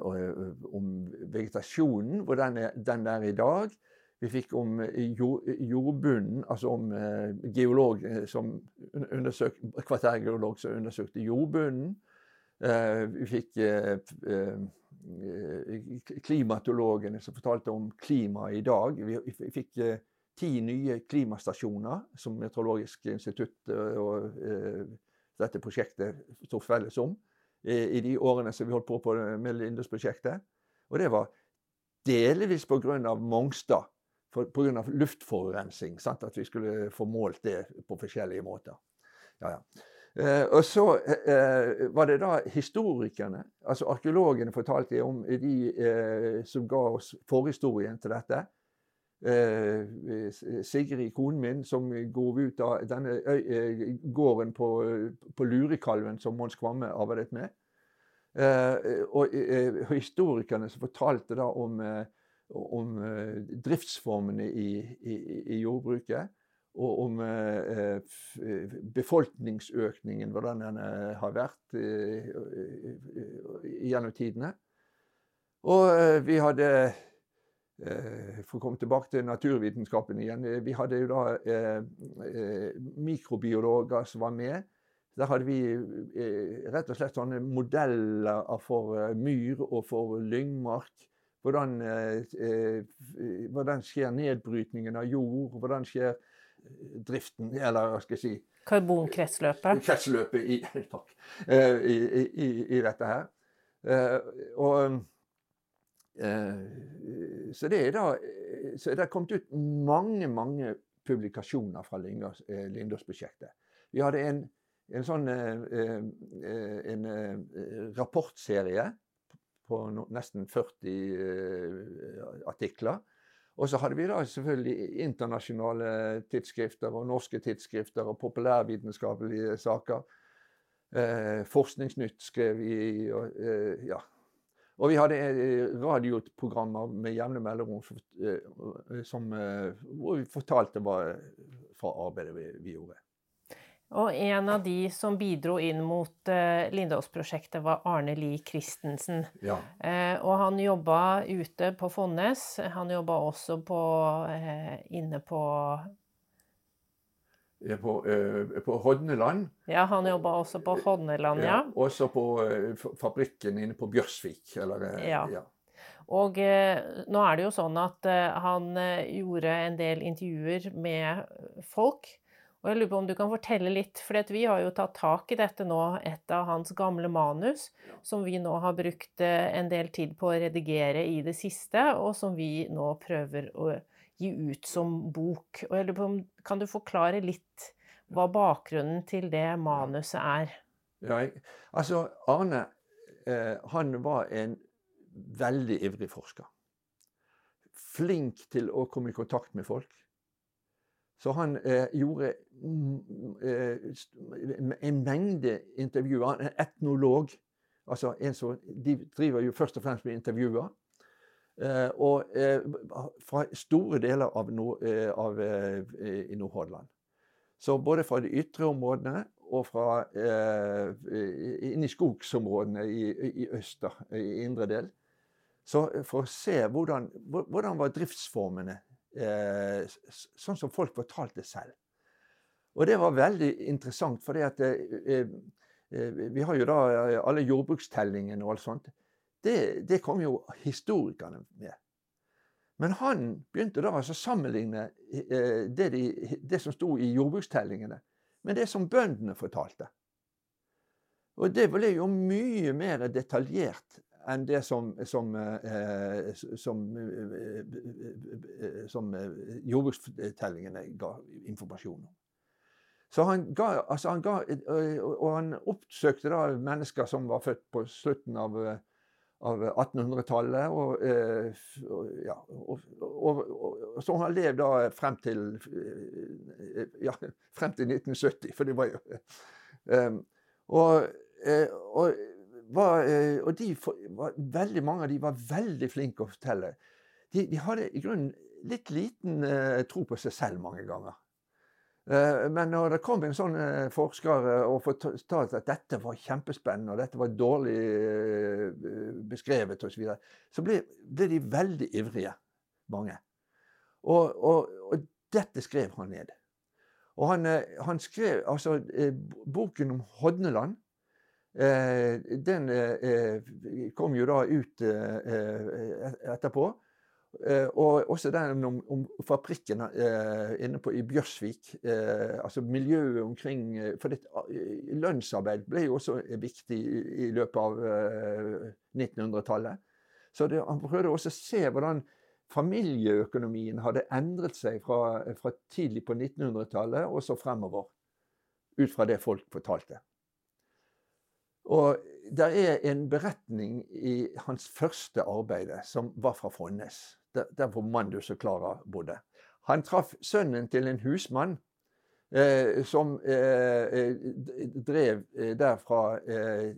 om vegetasjonen, hvor den er, den er i dag. Vi fikk om jord, jordbunnen, altså om eh, geolog eh, som undersøk, kvartærgeolog som undersøkte jordbunnen. Eh, vi fikk eh, eh, klimatologene som fortalte om klimaet i dag. Vi, fikk eh, ti nye klimastasjoner som Meteorologisk institutt eh, og eh, dette prosjektet sto felles om i, i de årene som vi holdt på, på med Lindus-prosjektet. Og det var delvis pga. Mongstad. Pga. luftforurensning. Sant? At vi skulle få målt det på forskjellige måter. Ja, ja. Eh, og så eh, var det da historikerne, altså arkeologene, fortalte om de eh, som ga oss forhistorien til dette. Eh, Sigrid, konen min, som går ut av denne eh, gården på, på Lurekalven som Mons Kvamme arbeidet med. Eh, og eh, historikerne som fortalte da om, eh, om eh, driftsformene i, i, i jordbruket og om eh, befolkningsøkningen, hvordan den eh, har vært eh, eh, gjennom tidene. Og eh, vi hadde eh, For å komme tilbake til naturvitenskapen igjen. eh, Vi hadde jo da eh, eh, mikrobiologer som var med. Der hadde vi eh, rett og slett sånne modeller for eh, myr og for lyngmark. Hvordan, eh, eh, hvordan skjer nedbrytningen av jord? Hvordan skjer eh, driften, eller hva skal jeg si Karbonkretsløpet. Kretsløpet i, takk, eh, i, i, i dette her. Eh, og eh, Så det er da eh, så det er kommet ut mange, mange publikasjoner fra eh, Lindås-prosjektet. Vi hadde en, en sånn eh, eh, en eh, rapportserie på nesten 40 eh, artikler. Og så hadde vi da selvfølgelig internasjonale tidsskrifter og norske tidsskrifter og populærvitenskapelige saker. Eh, Forskningsnytt skrev vi og, eh, ja. Og vi hadde eh, radioprogrammer med jevne mellomrom som, eh, som, eh, hvor vi fortalte hva fra arbeidet vi, vi gjorde. Og en av de som bidro inn mot eh, Lindås-prosjektet, var Arne Lie Christensen. Ja. Eh, og han jobba ute på Fonnes. Han jobba også på, eh, inne på Eh, På, eh, på Hodneland. Ja, han jobba også på Hodneland, ja. Også på eh, fabrikken inne på Bjørsvik. Eller, eh, Ja. ja. Og nå er det jo sånn at han gjorde en del intervjuer med folk. Og jeg lurer på om du kan fortelle litt, for vi har jo tatt tak i dette nå, et av hans gamle manus, som vi nå har brukt en del tid på å redigere i det siste, og som vi nå prøver å gi ut som bok. Og jeg lurer på om Kan du forklare litt hva bakgrunnen til det manuset er? Ja, jeg, altså, Arne eh, han var en veldig ivrig forsker. Flink til å komme i kontakt med folk. Så han eh, gjorde mm, en mengde intervjuer. Er etnolog. Altså en som, de driver jo først og fremst med intervjuer. Eh, og eh, fra store deler av, nord, eh, av i Nordhordland. Så både fra de ytre områdene og fra inn i skogsområdene i, i øst, da, i indre del. Så for å se hvordan, hvordan var driftsformene, sånn som folk fortalte selv. Og det var veldig interessant, fordi at Vi har jo da alle jordbrukstellingene og alt sånt. Det, det kom jo historikerne med. Men han begynte da altså å sammenligne det, de, det som sto i jordbrukstellingene, med det som bøndene fortalte. Og det ble jo mye mer detaljert enn det som, som, eh, som, eh, som jordbrukstellingene ga informasjon om. Så han ga, altså han ga, Og han oppsøkte da mennesker som var født på slutten av, av 1800-tallet. Og, ja, og, og, så han levd da frem til ja, frem til 1970, for det var jo Og Eh, og, var, eh, og de, var, veldig mange av de var veldig flinke å fortelle. De, de hadde i grunnen litt liten tro på seg selv mange ganger. Uh, men når det kom en sånn uh, forsker og fortalte at dette var kjempespennende, og dette var dårlig beskrevet osv., så, videre, så ble, ble, de veldig ivrige, mange. Og, og, og, dette skrev han ned. Og han, han skrev altså boken om Hodneland Eh, den eh, kom jo da ut eh, etterpå. Og også den om, om fabrikken inne på, i Bjørsvik. altså miljøet omkring For det, lønnsarbeid ble jo også viktig i, i løpet av 1900-tallet. Så det, han prøvde også å se hvordan familieøkonomien hadde endret seg fra, fra tidlig på 1900-tallet og så fremover. Ut fra det folk fortalte. Og det er en beretning i hans første arbeid som var fra Fonnes, hvor Mandus og Klara bodde. Han traff sønnen til en husmann eh, som eh, eh drev eh, der fra, eh,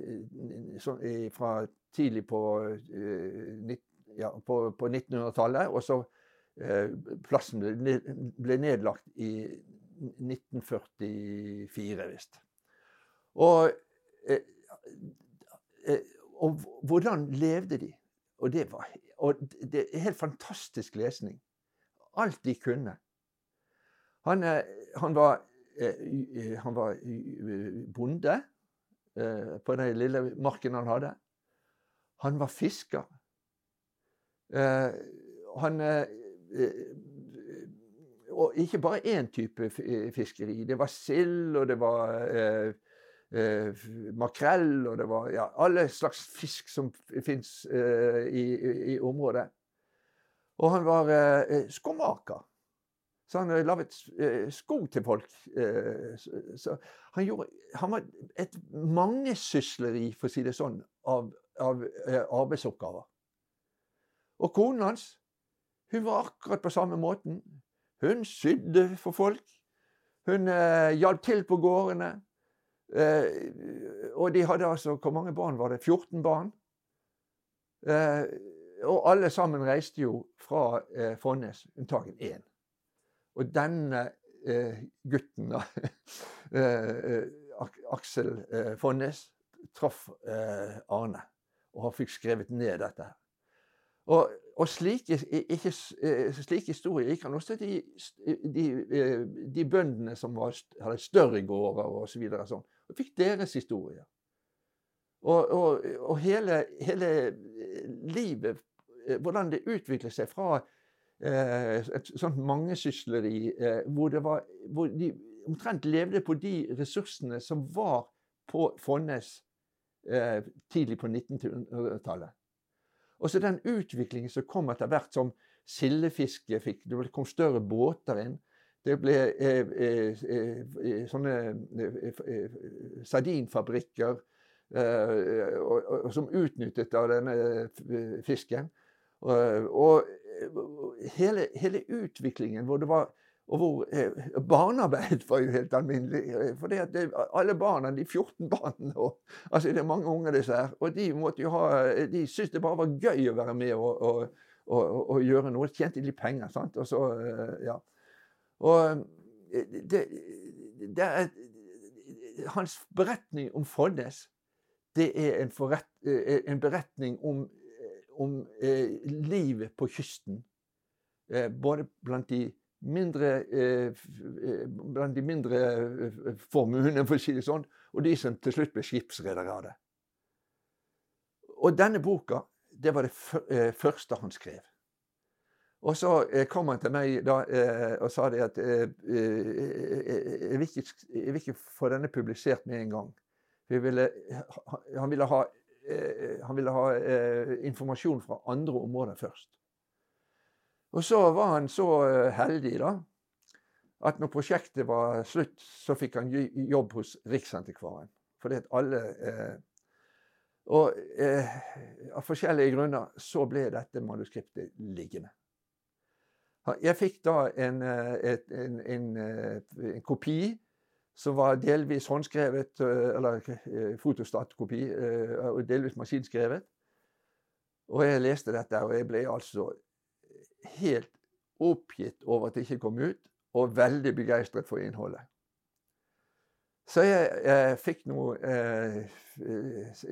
så, fra tidlig på, eh, ja, på, på 1900-tallet. Og så plassen ble, ble nedlagt i 1944, visst. Og og hvordan levde de? Og det, var, og det er helt fantastisk lesning. Alt de kunne. Han, eh, han var, eh, han var bonde på den lille marken han hadde. Han var fisker. Han Og ikke bare én type fiskeri. Det var sild, og det var eh, makrell, og det var ja, alle slags fisk som fins eh, i, i, området. Og han var eh, skomaker. Så han laget eh, sko til folk. Eh, så, han, gjorde, han var et mangesysleri, for å si det sånn, av, av eh, arbeidsoppgaver. Og konen hans hun var akkurat på samme måten. Hun sydde for folk. Hun eh, hjalp til på gårdene. Eh, og de hadde altså Hvor mange barn var det? 14 barn. Eh, og alle sammen reiste jo fra eh, Fonnes, unntagen én. Og denne eh, gutten, da, eh, Aksel eh, Fonnes, traff Arne. Og han fikk skrevet ned dette. Og, og slike, ikke, slike, historier gikk han også til de, de, de, bøndene som var, hadde større gårder osv. Så videre, sånn og fikk deres historier. Og, og, og hele, hele, livet, eh, hvordan det utviklet seg fra eh, et sånt mangesysleri eh, hvor, hvor de omtrent levde på de ressursene som var på Fonnes eh, tidlig på 1900-tallet. Og så den utviklingen som kom etter hvert som sildefiske fikk Det kom større båter inn. Det ble eh, eh, eh, sånne sardinfabrikker som utnyttet av denne fisken. Og, hele, hele, utviklingen hvor det var og hvor eh, Barnearbeid var jo helt alminnelig. For det, alle barna, de 14 barna og, altså Det er mange unger, disse her. Og de måtte jo ha, de syntes det bare var gøy å være med og, og, og gjøre noe. Tjente litt penger. sant? Og så, ja. Og eh, det, det er, hans beretning om Fonnes det er en, forret, eh, en beretning om, eh, om eh, livet på kysten. Eh, både blant de mindre, eh, blant de mindre formuene, for å si det sånn, og de som til slutt ble skipsredere av det. Og denne boka, det var det første han skrev. Og så kom han til meg da, og sa det at jeg vil, ikke, jeg vil ikke få denne publisert med en gang. Ville, han ville ha, han ville ha informasjon fra andre områder først. Og så var han så eh, heldig da, at når prosjektet var slutt, så fikk han jobb hos Riksantikvaren. Fordi at alle eh, Og eh, av forskjellige grunner så ble dette manuskriptet liggende. Jeg fikk da en, eh, et, en, en, eh, en, kopi som var delvis håndskrevet, eller fotostatkopi, og delvis maskinskrevet. Og jeg leste dette, og jeg ble altså helt oppgitt over at det ikke kom ut, og veldig begeistret for innholdet. Så jeg, jeg fikk noe eh,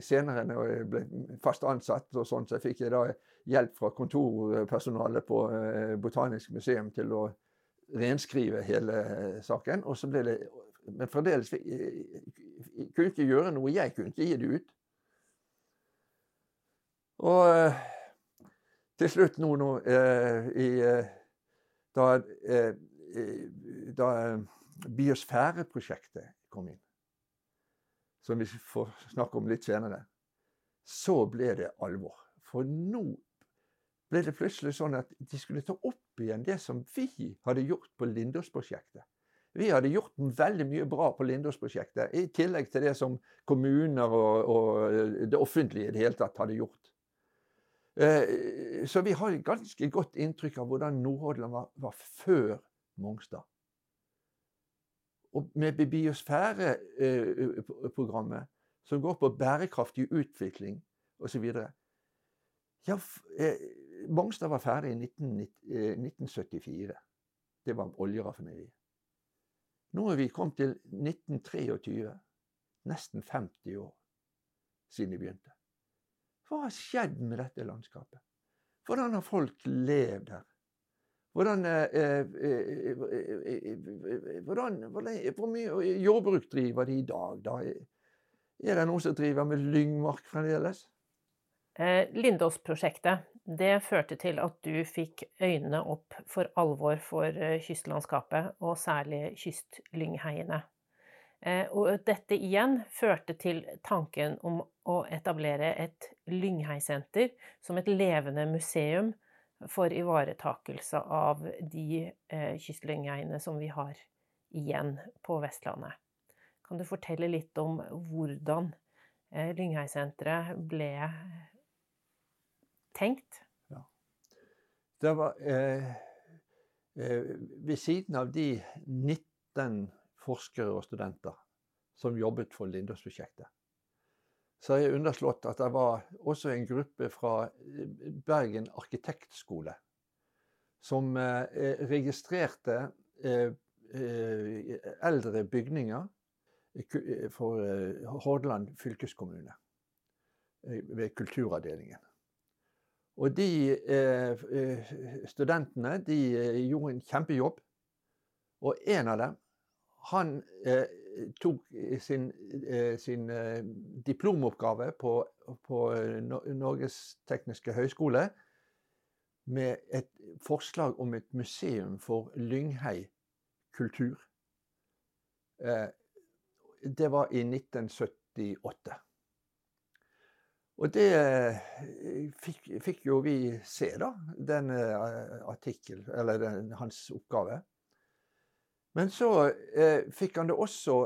Senere, når jeg ble fast ansatt, og sånn, så fikk jeg da hjelp fra kontorpersonalet på eh, Botanisk museum til å renskrive hele saken. Og så ble det Men fremdeles jeg kunne ikke gjøre noe. Jeg kunne ikke gi det ut. Og eh, til slutt nå, nå eh, i, eh, da, eh, da biosfæreprosjektet kom inn, som vi får snakke om litt senere, så ble det alvor. For nå ble det plutselig sånn at de skulle ta opp igjen det som vi hadde gjort på Lindås-prosjektet. Vi hadde gjort veldig mye bra på Lindås-prosjektet, i tillegg til det som kommuner og, og det offentlige i det hele tatt hadde gjort. Eh, så vi har ganske godt inntrykk av hvordan Nordhordland var, var, før Mongstad. Og med biosfæreprogrammet, som går på bærekraftig utvikling osv. Ja, eh, Mongstad var ferdig i 1974. Eh, Det var oljeraffineriet. Nå er vi kommet til 1923. Nesten 50 år siden vi begynte. Hva har skjedd med dette landskapet? Hvordan har folk levd her? Hvordan, eh, eh, hvordan, Hvor mye jordbruk driver de i dag? Da? Er det noen som driver med lyngmark fremdeles? Eh, Lindås-prosjektet det førte til at du fikk øynene opp for alvor for kystlandskapet, og særlig kystlyngheiene. Eh, og dette igjen førte til tanken om å etablere et Lyngheisenter som et levende museum for ivaretakelse av de eh, kystlyngheiene som vi har igjen på Vestlandet. Kan du fortelle litt om hvordan eh, Lyngheisenteret ble tenkt? Ja. Det var eh, eh, Ved siden av de 19 forskere og studenter som jobbet for Lindås-prosjektet. Så har jeg underslått at det var også en gruppe fra eh, Bergen arkitektskole som eh, registrerte eh, eldre bygninger for Hordaland fylkeskommune ved kulturavdelingen. Og de studentene de gjorde en kjempejobb. Og en av dem han eh, tok sin, eh, sin eh, diplomoppgave på, på eh, Norges tekniske høgskole med et forslag om et museum for Lynghei kultur. Eh, det var i 1978. Og det eh, fikk, fikk, jo vi se, da, den artikkel, eller den, hans oppgave. Men så eh, fikk han det også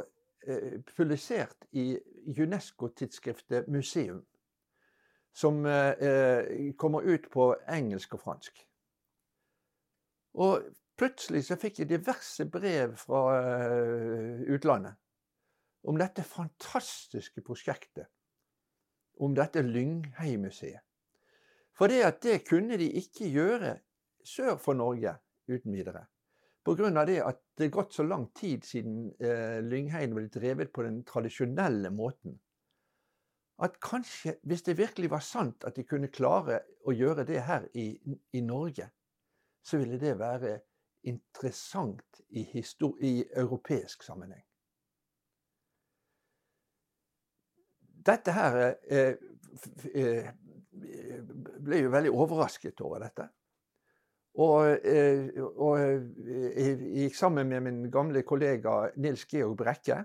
eh, publisert i UNESCO-tidsskriftet Museum, som eh, kommer ut på engelsk og fransk. Og plutselig så fikk jeg diverse brev fra eh, utlandet om dette fantastiske prosjektet. Om dette Lynghei-museet. For det at det kunne de ikke gjøre sør for Norge uten videre. Pga. det at det er gått så lang tid siden eh, Lyngheien ble drevet på den tradisjonelle måten. At kanskje, hvis det virkelig var sant at de kunne klare å gjøre det her i, i Norge, så ville det være interessant i, i europeisk sammenheng. Dette her eh, eh, ble jo veldig overrasket over dette. Og, eh, og, jeg gikk sammen med min gamle kollega Nils Georg Brekke,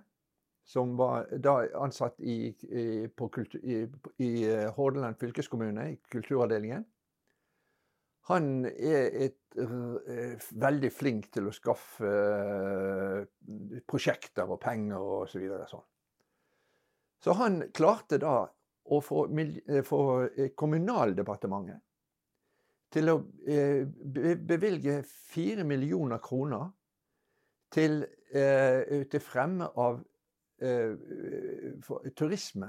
som var da ansatt i, i, kultur, i, i Hordaland fylkeskommune, i kulturavdelingen. Han er et, veldig flink til å skaffe prosjekter og penger og så videre. Sånn. Så han klarte da å få, få Kommunaldepartementet til å bevilge fire millioner kroner til, til fremme av turisme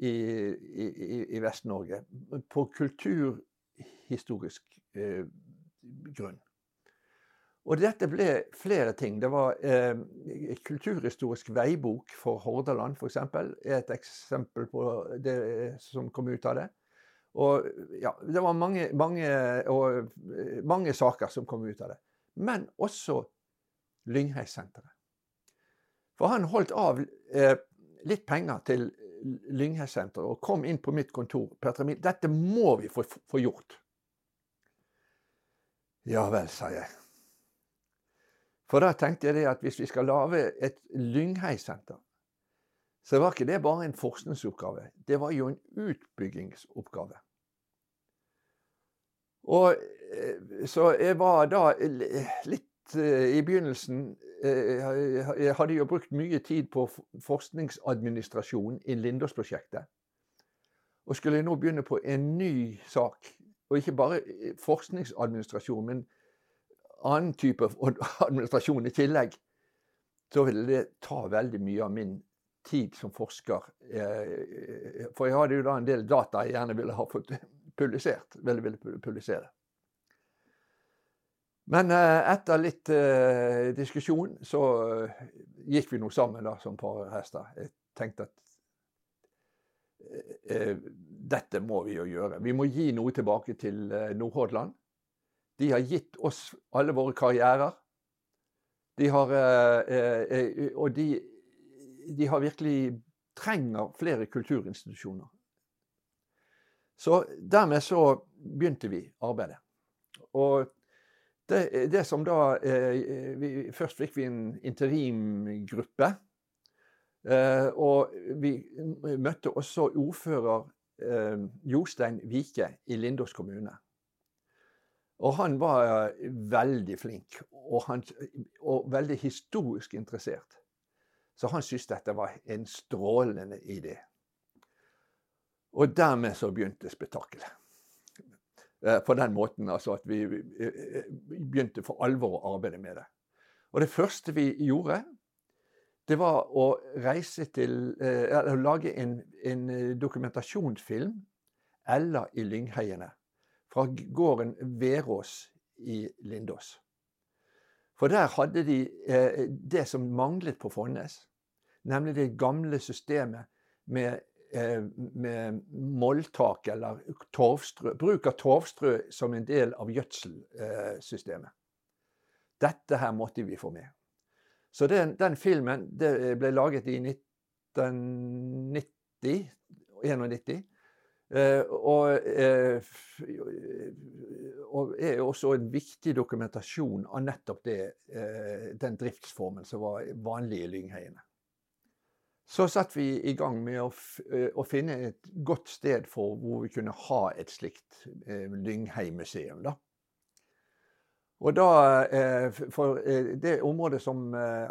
i, i, i Vest-Norge. På kulturhistorisk eh, grunn. Og dette ble flere ting. Det var eh, Kulturhistorisk veibok for Hordaland, f.eks. et eksempel på det som kom ut av det. Og ja, Det var mange, mange, og, eh, mange saker som kom ut av det. Men også Lyngheissenteret. For han holdt av eh, litt penger til Lyngheissenteret og kom inn på mitt kontor. Dette må vi få, få gjort. Ja vel, sa jeg. For da tenkte jeg det at hvis vi skal lage et Lyngheisenter, så det var ikke det bare en forskningsoppgave. Det var jo en utbyggingsoppgave. Og eh, Så jeg var da litt eh, i begynnelsen eh, Jeg hadde jo brukt mye tid på forskningsadministrasjon i Lindås-prosjektet. Og skulle jeg nå begynne på en ny sak og ikke bare forskningsadministrasjon, men annen type administrasjon i tillegg, så ville det ta veldig mye av min tid som forsker. Eh, for jeg hadde jo da en del data jeg gjerne ville ha fått publisert. Veldig ville publisere. Men eh, etter litt uh, diskusjon så gikk vi nå sammen da som par hester. Jeg tenkte at dette må vi jo gjøre. Vi må gi noe tilbake til eh, Nordhordland. De har gitt oss alle våre karrierer. De har, eh, eh, og de, de har virkelig trenger flere kulturinstitusjoner. Så dermed så begynte vi arbeidet. Og det, det som da vi, Først fikk vi en interimgruppe. Og vi møtte også ordfører eh, Jostein Vike i Lindås kommune. Og han var eh, veldig flink og, han, og veldig historisk interessert. Så han syntes dette var en strålende idé. Og dermed så begynte spetakkelet. Eh, på den måten altså at vi eh, begynte for alvor å arbeide med det. Og det første vi gjorde, det var å reise til Eller lage en, en, eh, dokumentasjonsfilm, eller i Lyngheiene, fra gården Verås i Lindås. For der hadde de eh, det som manglet på Fonnes, nemlig det gamle systemet med, eh, med molltak eller torvstrø, bruk av torvstrø som en del av gjødselsystemet. Dette her måtte vi få med. Så den, den filmen ble laget i 1990, 91. Eh, og, eh, og, er også en viktig dokumentasjon av nettopp det, den driftsformen som var vanlig i Lyngheiene. Så satte vi i gang med å, å, finne et godt sted for hvor vi kunne ha et slikt eh, Lynghei-museum. da. Og da, eh, For eh, det området som eh,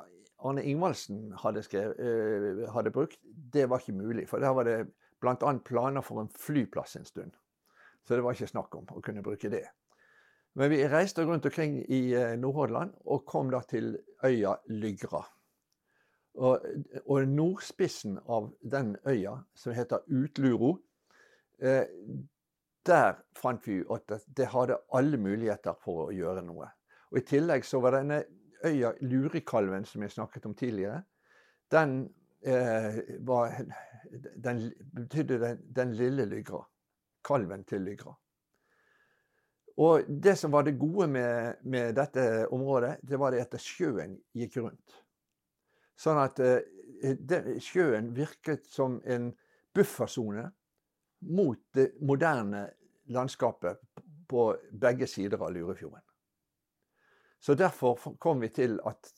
Arne Ingvaldsen hadde, skrevet, hadde brukt, det var ikke mulig. For der var det bl.a. planer for en flyplass en stund. Så det var ikke snakk om å kunne bruke det. Men vi reiste rundt omkring i Nordhordland og kom da til øya Lygra. Og, og nordspissen av den øya, som heter Utluro, der fant vi at det hadde alle muligheter for å gjøre noe. Og I tillegg så var denne øya Lurikalven, som jeg snakket om tidligere, den, eh, var, den betydde den, den, lille Lygra. Kalven til Lygra. Og det som var det gode med, med dette området, det var det at sjøen gikk rundt. Sånn at eh, sjøen virket som en buffersone mot det moderne landskapet på begge sider av Lurefjorden. Så derfor kom vi til at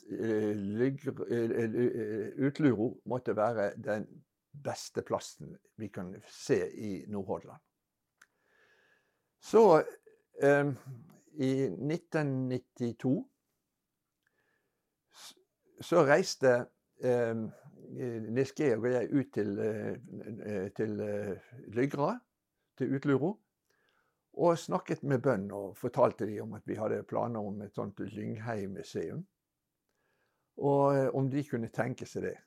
Utluro måtte være den beste plassen vi kan se i Nordhordland. Så eh, i 1992 så reiste eh, Nils og jeg ut til, eh, til Lygra, til Utluro. Og snakket med Bønn og fortalte dem om at vi hadde planer om et sånt Lynghei-museum. Og eh, om de kunne tenke seg det.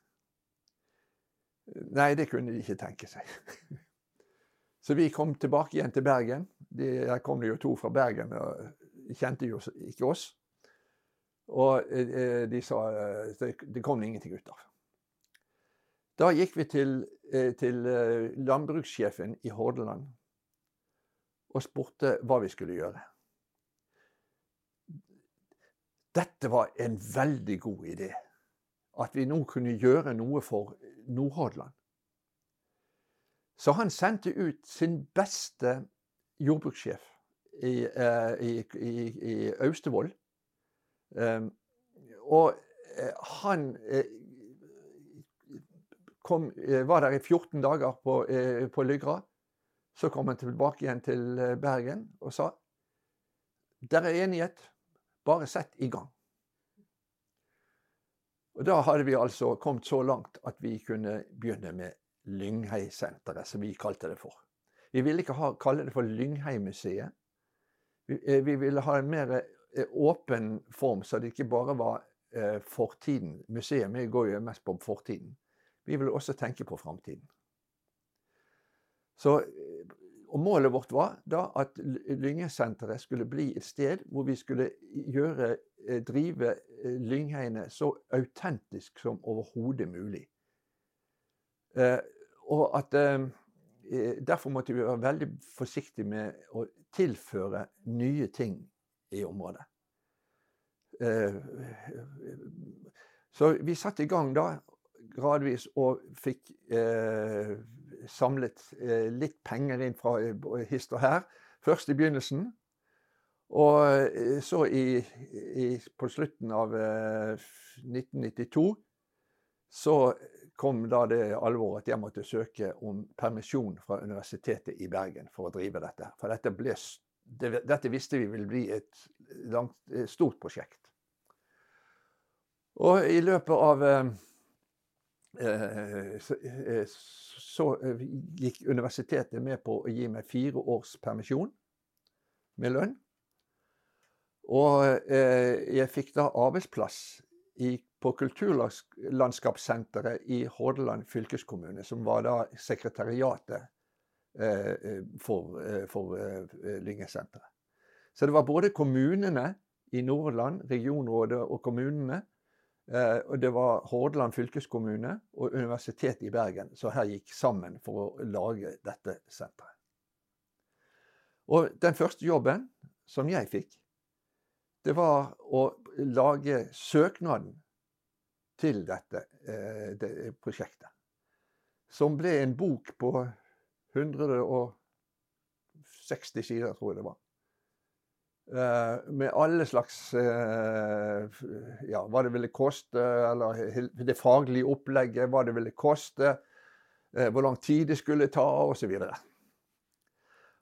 Nei, det kunne de ikke tenke seg. Så vi kom tilbake igjen til Bergen. Der kom det jo to fra Bergen, og kjente jo ikke oss. Og eh, de sa eh, det kom ingenting ut av. Da gikk vi til, til landbrukssjefen i Hordaland og spurte hva vi skulle gjøre. Dette var en veldig god idé. At vi nå kunne gjøre noe for Nordhordland. Så han sendte ut sin beste jordbrukssjef i, i, i, i Austevoll. Um, og uh, han uh, kom, var der i 14 dager på, på Lygra. Så kom han tilbake igjen til eh, Bergen og sa der er enighet, bare sett i gang. Og Da hadde vi altså kommet så langt at vi kunne begynne med Lynghei-senteret, som vi kalte det for. Vi ville ikke ha, kalle det for Lynghei-museet. Vi, eh, vi, ville ha en mer eh, åpen form, så det ikke bare var eh, fortiden. Museet går jo mest på fortiden. Vi vil også tenke på framtiden. Så, og målet vårt var da at Lyngesenteret skulle bli et sted hvor vi skulle gjøre, eh, drive eh, lyngheiene så autentisk som overhodet mulig. Eh, og at Derfor måtte vi være veldig forsiktige med å tilføre nye ting i området. Så vi satte i gang da gradvis og fikk samlet eh, litt penger inn fra eh, hist og her. Først i begynnelsen. Og eh, så i, i, på slutten av 1992 så kom da det alvoret at jeg måtte søke om permisjon fra Universitetet i Bergen for å drive dette. For dette, ble, det, dette visste vi ville bli et langt, stort prosjekt. Og i løpet av Eh, eh, så eh, gikk universitetet med på å gi meg fire års permisjon med lønn. Og jeg fikk da arbeidsplass i, på Kulturlandskapssenteret i Hordaland fylkeskommune, som var da sekretariatet for, for Lyngesenteret. Så det var både kommunene i Nordland, regionrådet og kommunene Eh, og det var Hordaland fylkeskommune og Universitetet i Bergen som her gikk sammen for å lage dette senteret. Og den første jobben som jeg fikk, det var å lage søknaden til dette eh, det prosjektet. Som ble en bok på 160 sider, tror jeg det var. Uh, med alle slags uh, Ja, hva det ville koste, eller det faglige opplegget, hva det ville koste, uh, hvor lang tid det skulle ta, osv. Og,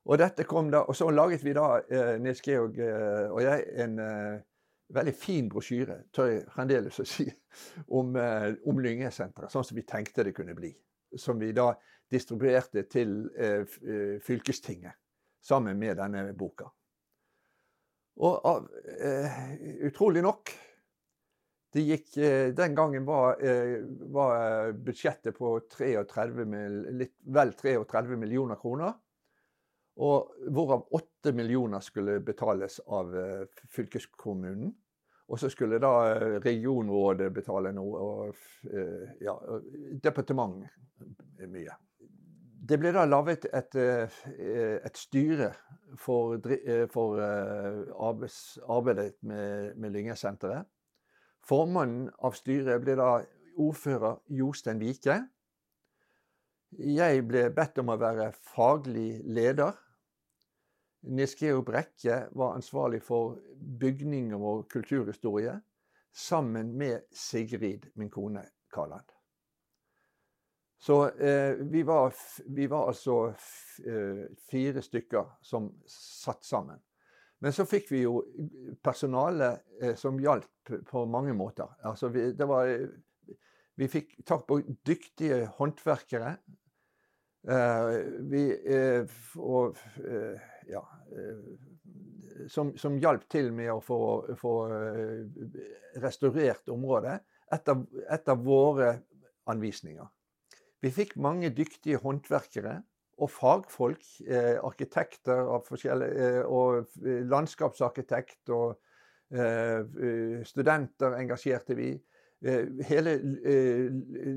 og dette kom da, og så laget vi da, Nils Georg og jeg, en veldig fin brosjyre, tør jeg fremdeles å si, om, om Lyngesenteret. Sånn som vi tenkte det kunne bli. Som vi da distribuerte til fylkestinget sammen med denne boka. Og uh, utrolig nok det gikk, Den gangen var, var budsjettet på 33, litt vel 33 millioner kroner. Og hvorav 8 millioner skulle betales av fylkeskommunen. Og så skulle da regionrådet betale noe, og ja, departementet mye. Det ble da laget et, et styre for, for arbeids, arbeidet med, med Lyngesenteret. Formannen av styret ble da ordfører Jostein Vike. Jeg ble bedt om å være faglig leder. Nils Georg Brekke var ansvarlig for bygninger og kulturhistorie, sammen med Sigrid, min kone Karland. Så eh, vi, var, vi, var, altså eh, fire stykker som satt sammen. Men så fikk vi jo personale eh, som hjalp på mange måter. Altså vi, var, vi fikk tak på dyktige håndverkere. Eh, vi, eh, og, eh, ja, eh, som, som hjalp til med å få, få eh, restaurert området etter, etter våre anvisninger. Vi fikk mange dyktige håndverkere og fagfolk, eh, arkitekter av eh, Og eh, landskapsarkitekt og eh, eh, studenter engasjerte vi. Eh, hele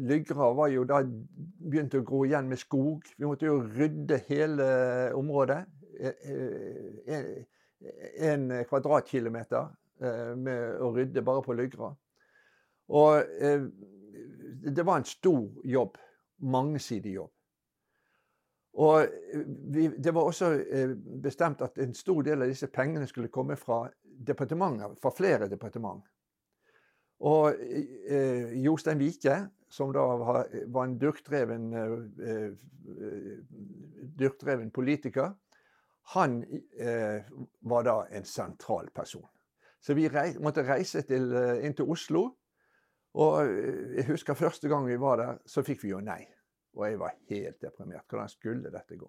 Lygra var jo da begynt å gro igjen med skog. Vi måtte jo rydde hele området. En kvadratkilometer med å rydde bare på Lygra. Og det var en stor jobb. Mangesidig jobb. Og eh, vi, Det var også eh, bestemt at en stor del av disse pengene skulle komme fra departementer, fra flere departement. Og eh, Jostein Vike, som da var, en durkdreven, eh, durkdreven politiker, han eh, var da en sentral person. Så vi rei, måtte reise til, inn til Oslo. Og jeg husker første gang vi var der, så fikk vi jo nei. Og jeg var helt deprimert. Hvordan skulle dette gå?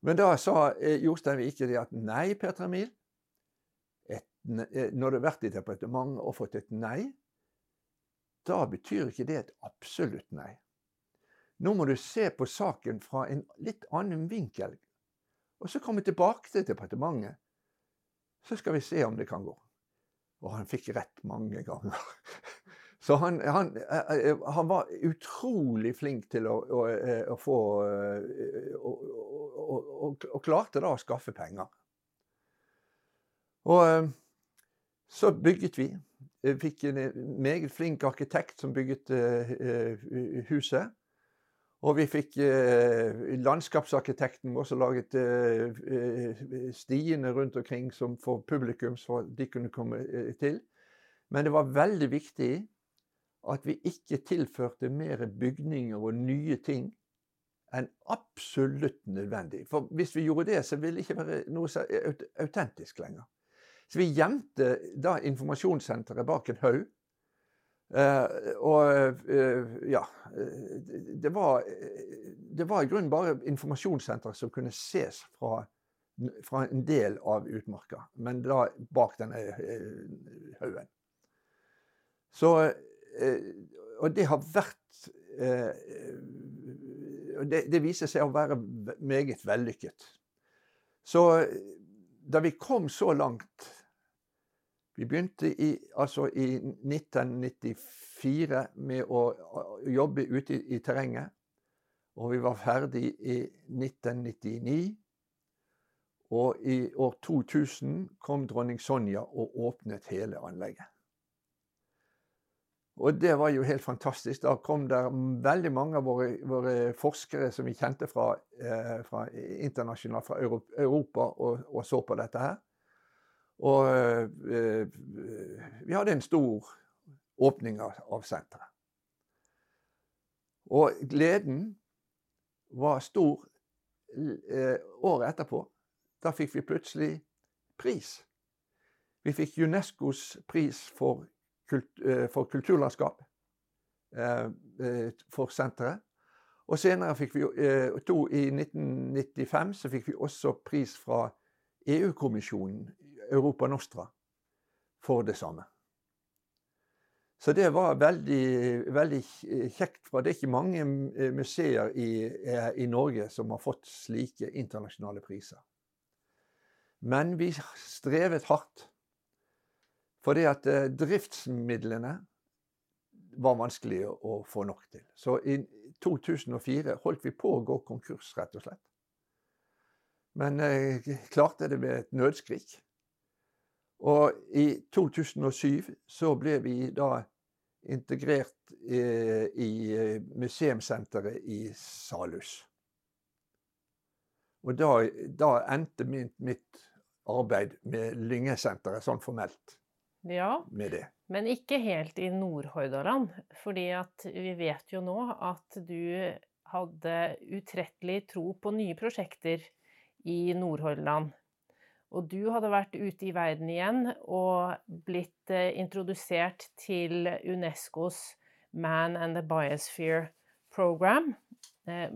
Men da sa eh, Jostein Vike det at nei, Petra Emil. Et, eh, når du har vært i departementet og fått et nei, da betyr ikke det et absolutt nei. Nå må du se på saken fra en litt annen vinkel, og så komme tilbake til departementet. Så skal vi se om det kan gå. Og han fikk rett mange ganger. Så han, han, eh, eh, han, var utrolig flink til å, å, eh, å få og, klarte da å skaffe penger. Og så bygget vi. Vi fikk en meget flink arkitekt som bygget huset. Og vi fikk landskapsarkitekten vår som laget stiene rundt omkring for publikum, så de kunne komme til. Men det var veldig viktig at vi ikke tilførte mer bygninger og nye ting enn absolutt nødvendig. For hvis vi gjorde det, så ville det ikke være noe autentisk lenger. Så vi gjemte da informasjonssenteret bak en haug. Uh, og uh, ja det var, det var, i grunnen bare informasjonssenteret som kunne ses fra, fra, en del av utmarka, men da bak denne uh, haugen. Så Eh, og det har vært eh, det, det, viser seg å være meget vellykket. Så da vi kom så langt Vi begynte i, altså i 1994 med å jobbe ute i, i terrenget. Og vi var ferdig i 1999. Og i år 2000 kom dronning Sonja og åpnet hele anlegget. Og det var jo helt fantastisk. Da kom der veldig mange av våre, våre forskere som vi kjente fra, eh, fra internasjonalt, fra Europa, og, og, så på dette her. Og eh, vi hadde en stor åpning av, av senteret. Og gleden var stor eh, året etterpå. Da fikk vi plutselig pris. Vi fikk Unescos pris for Eh, for kulturlandskap eh, eh, for senteret. Og senere fikk vi to, I 1995 så fikk vi også pris fra EU-kommisjonen, Europa Nostra, for det samme. Så det var veldig, veldig kjekt. for Det er ikke mange museer i, i, Norge som har fått slike internasjonale priser. Men vi strevet hardt fordi at eh, driftsmidlene var vanskelig å få nok til. Så i 2004 holdt vi på å gå konkurs, rett og slett. Men jeg klarte det med et nødskrik. Og i 2007 så ble vi da integrert i museumssenteret i Salhus. Og da, da endte mitt, mitt, arbeid med Lyngesenteret sånn formelt ja, med det. Men ikke helt i Nordhordaland. fordi at vi vet jo nå at du hadde utrettelig tro på nye prosjekter i Nordhordland. Og du hadde vært ute i verden igjen og blitt eh, introdusert til Unescos Man and the Biosphere Program, eh,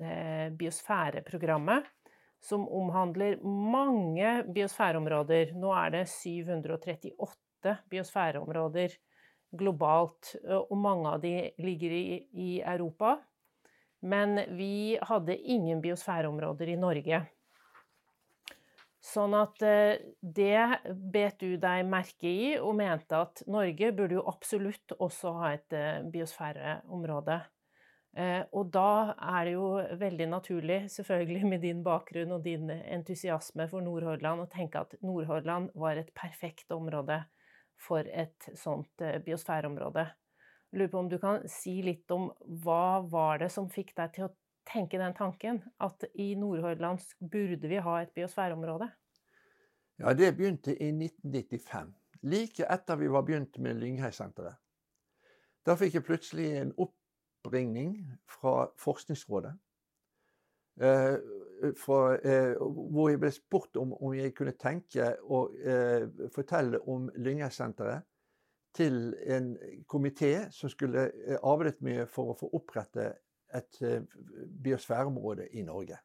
eh, biosfæreprogrammet, som omhandler mange biosfæreområder. Nå er det 738 biosfæreområder globalt, og mange av de ligger i, i Europa. Men vi hadde ingen biosfæreområder i Norge. Sånn at eh, det bet du deg merke i, og mente at Norge burde jo absolutt også ha et eh, biosfæreområde. Eh, og da er det jo veldig naturlig, selvfølgelig med din bakgrunn og din entusiasme for Nordhordland, å tenke at Nordhordland var et perfekt område for et sånt biosfæreområde. Jeg lurer på om du kan si litt om hva var det som fikk deg til å tenke den tanken? At i Nordhordland burde vi ha et biosfæreområde? Ja, det begynte i 1995. Like etter vi var begynt med Lyngheisenteret. Da fikk jeg plutselig en oppringning fra Forskningsrådet. Eh, fra, eh, hvor jeg ble spurt om, om jeg kunne tenke å eh, fortelle om Lyngesenteret til en komité som skulle eh, arbeidet mye for å få opprette et eh, biosfæreområde i Norge.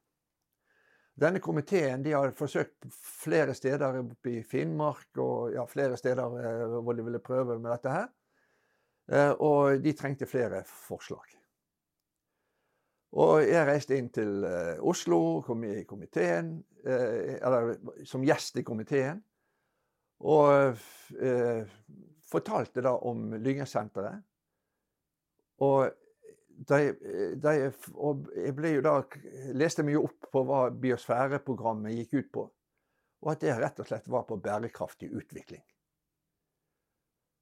Denne komiteen de har forsøkt flere steder oppe i Finnmark og ja, flere steder eh, hvor de ville prøve med dette her. Og de trengte flere forslag. Og jeg reiste inn til Oslo, kom i komiteen, eller som gjest i komiteen. Og fortalte da om Lyngesenteret. Og jeg, jeg ble jo da, leste mye opp på hva biosfæreprogrammet gikk ut på. Og at det rett og slett var på bærekraftig utvikling.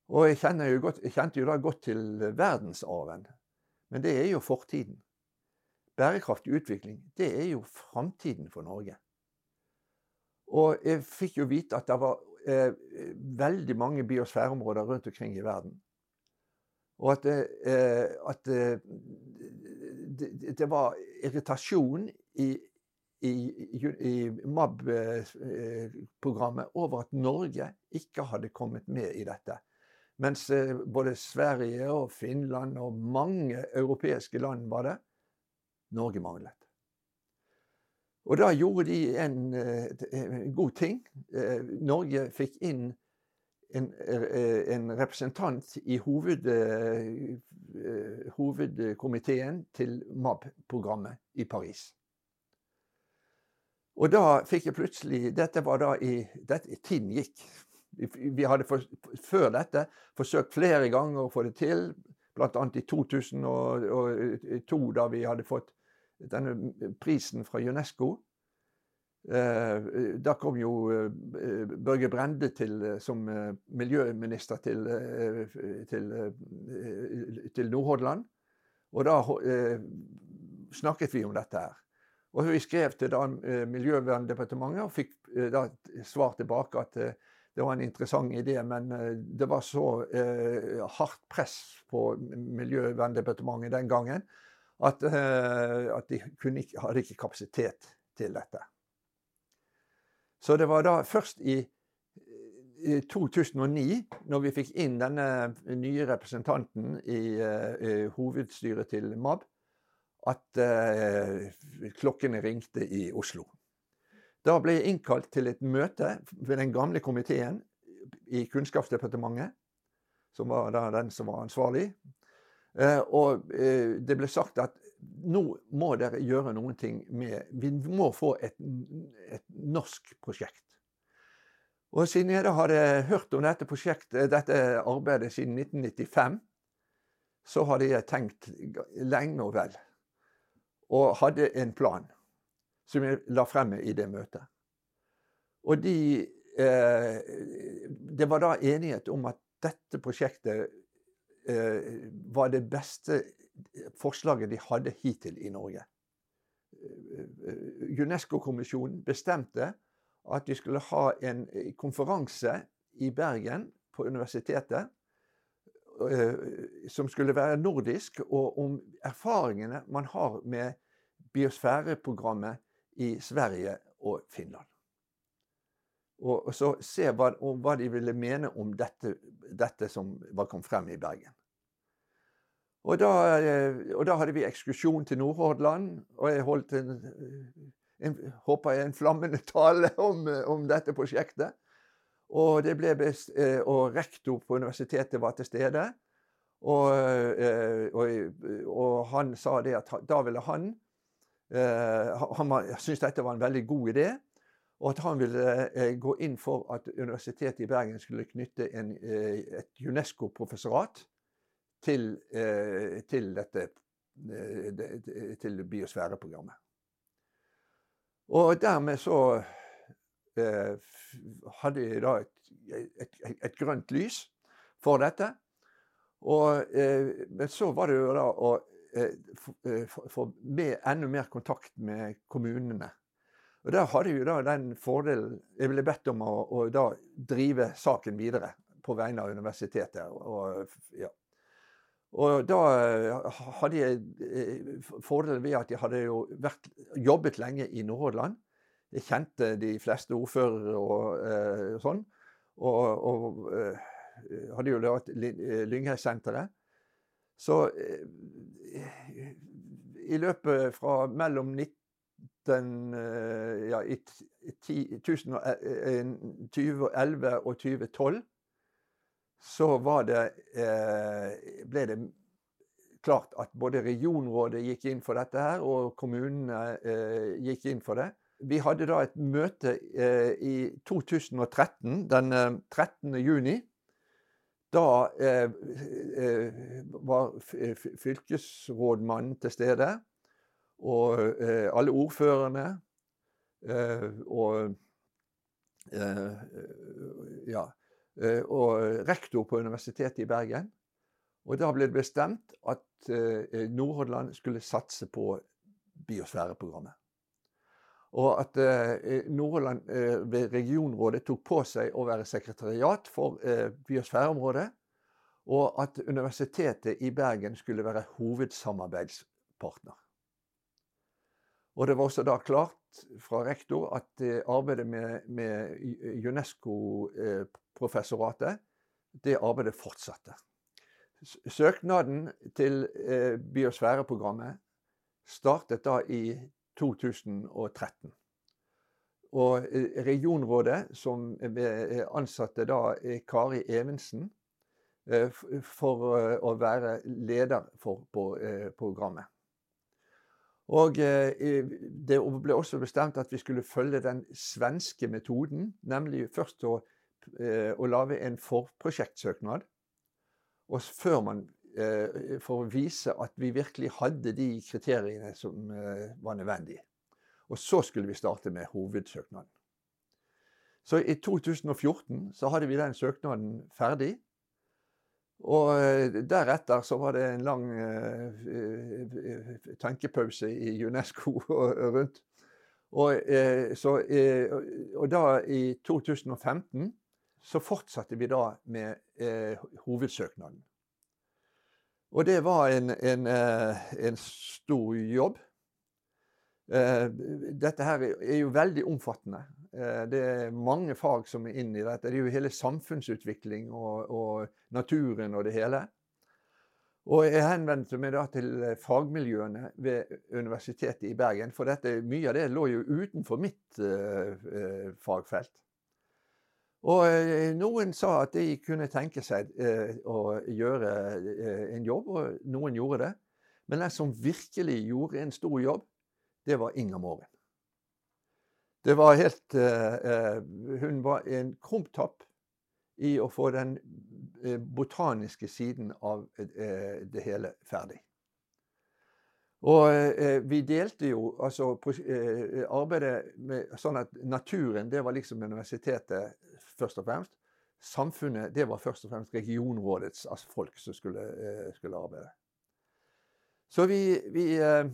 Og jeg, jo godt, jeg kjente jo da godt til verdensarven. Men det er jo fortiden. Bærekraftig utvikling, det er jo framtiden for Norge. Og jeg fikk jo vite at det var eh, veldig mange biosfæreområder rundt omkring i verden. Og at, eh, at eh, det, det, var irritasjon i, i, i MAB-programmet over at Norge ikke hadde kommet med i dette. Mens eh, både Sverige og Finland og mange europeiske land var det. Norge manglet. Og da gjorde de en, en god ting. Norge fikk inn en, eh, en representant i hoved, eh, hovedkomiteen til MAB-programmet i Paris. Og da fikk jeg plutselig Dette var da i dette, Tiden gikk. Vi hadde for, før dette forsøkt flere ganger å få det til, bl.a. i 2002, da vi hadde fått denne prisen fra UNESCO. Eh, da kom jo eh, Børge Brende til, eh, som miljøminister til, til, til Nordhordland. Og da snakket vi om dette her. Og vi skrev til da Miljøverndepartementet og fikk da svar tilbake at det var en interessant idé, men det var så hardt press på Miljøverndepartementet den gangen at, at de ikke, hadde ikke kapasitet til dette. Så det var da først i, i 2009, når vi fikk inn denne nye representanten i i hovedstyret til MAB, at eh, klokkene ringte i Oslo. Da ble jeg innkalt til et møte ved den gamle komiteen i Kunnskapsdepartementet, som var den som var ansvarlig. Uh, og det ble sagt at nå må dere gjøre noen ting med Vi må få et, et norsk prosjekt. Og siden jeg da hadde hørt om dette prosjektet, dette arbeidet siden 1995, så hadde jeg tenkt lenge og vel. Og hadde en plan som jeg la frem i det møtet. Og de eh, Det var da enighet om at dette prosjektet eh, var det beste forslaget de hadde hittil i Norge. Eh, Unesco-kommisjonen bestemte at de skulle ha en konferanse i Bergen på universitetet som skulle være nordisk, og om erfaringene man har med biosfæreprogrammet i Sverige og Finland. Og, så se hva, hva, de ville mene om dette, dette som var kom frem i Bergen. Og da, eh, og da hadde vi ekskursjon til Nordhordland, og jeg holdt en, en håper jeg, en flammende tale om, om dette prosjektet. Og, best, eh, og, rektor på universitetet var til stede. Og, og, og han sa det at da ville han Eh, han syntes dette var en veldig god idé, og at han ville eh, gå inn for at Universitetet i Bergen skulle knytte en, eh, et UNESCO-professorat til, til, dette til biosfæreprogrammet. Og dermed så hadde jeg da et, et, et, grønt lys for dette. Og, men så var det jo da å Eh, eh, få enda mer kontakt med kommunene. Og Der hadde jo da den fordelen Jeg ble bedt om å, å drive saken videre på vegne av universitetet. Og, ja. og da eh, hadde jeg fordelen ved at jeg hadde jo vært, jobbet lenge i Nordhordland. Jeg kjente de fleste ordførere og uh, sånn. Og, og hadde jo lært Lynghei-senteret. Så eh, i løpet fra mellom 19, eh, ja, i 2011 og 2012 så det, eh, ble det klart at både regionrådet gikk inn for dette her, og kommunene gikk inn for det. Vi hadde da et møte i 2013, den 13. juni. Da eh, eh, var fylkesrådmannen til stede, og eh, alle ordførerne. Eh, og eh, ja, eh, og rektor på Universitetet i Bergen. Og da ble det bestemt at Nordhordland skulle satse på biosfæreprogrammet. Og at eh, Nordland eh, ved regionrådet tok på seg å være sekretariat for eh, biosfæreområdet. Og at Universitetet i Bergen skulle være hovedsamarbeidspartner. Og det var også da klart fra rektor at arbeidet med, med UNESCO-professoratet, det arbeidet fortsatte. Søknaden til biosfæreprogrammet startet da i 2013. Og eh, regionrådet, som ansatte da Kari Evensen eh, for eh, å være leder for programmet. Og det ble også bestemt at vi skulle følge den svenske metoden, nemlig først å, å lage en forprosjektsøknad. Og før man Eh, for å vise at vi virkelig hadde de kriteriene som eh, var nødvendige. Og så skulle vi starte med hovedsøknaden. Så i 2014 så hadde vi den søknaden ferdig. Og eh, deretter så var det en lang tenkepause i UNESCO rundt. Og, så, og da i 2015 så fortsatte vi da med hovedsøknaden. Og det var en, en, eh, en stor jobb. Eh, dette her er jo veldig omfattende. Eh, det er mange fag som er inne i dette. Det er jo hele samfunnsutvikling og, og naturen og det hele. Og jeg henvendte meg da til fagmiljøene ved Universitetet i Bergen. For dette, mye av det lå jo utenfor mitt fagfelt. Og eh, noen sa at de kunne tenke seg eh, å gjøre eh, en jobb, og noen gjorde det. Men den som virkelig gjorde en stor jobb, det var Inger Måren. Det var helt Hun var en krumtapp i å få den botaniske siden av det hele ferdig. Og vi delte jo altså arbeidet med sånn at naturen, det var liksom universitetet først og fremst. Samfunnet, det var først og fremst regionrådets altså folk som skulle, eh, skulle arbeide. Så vi, vi eh,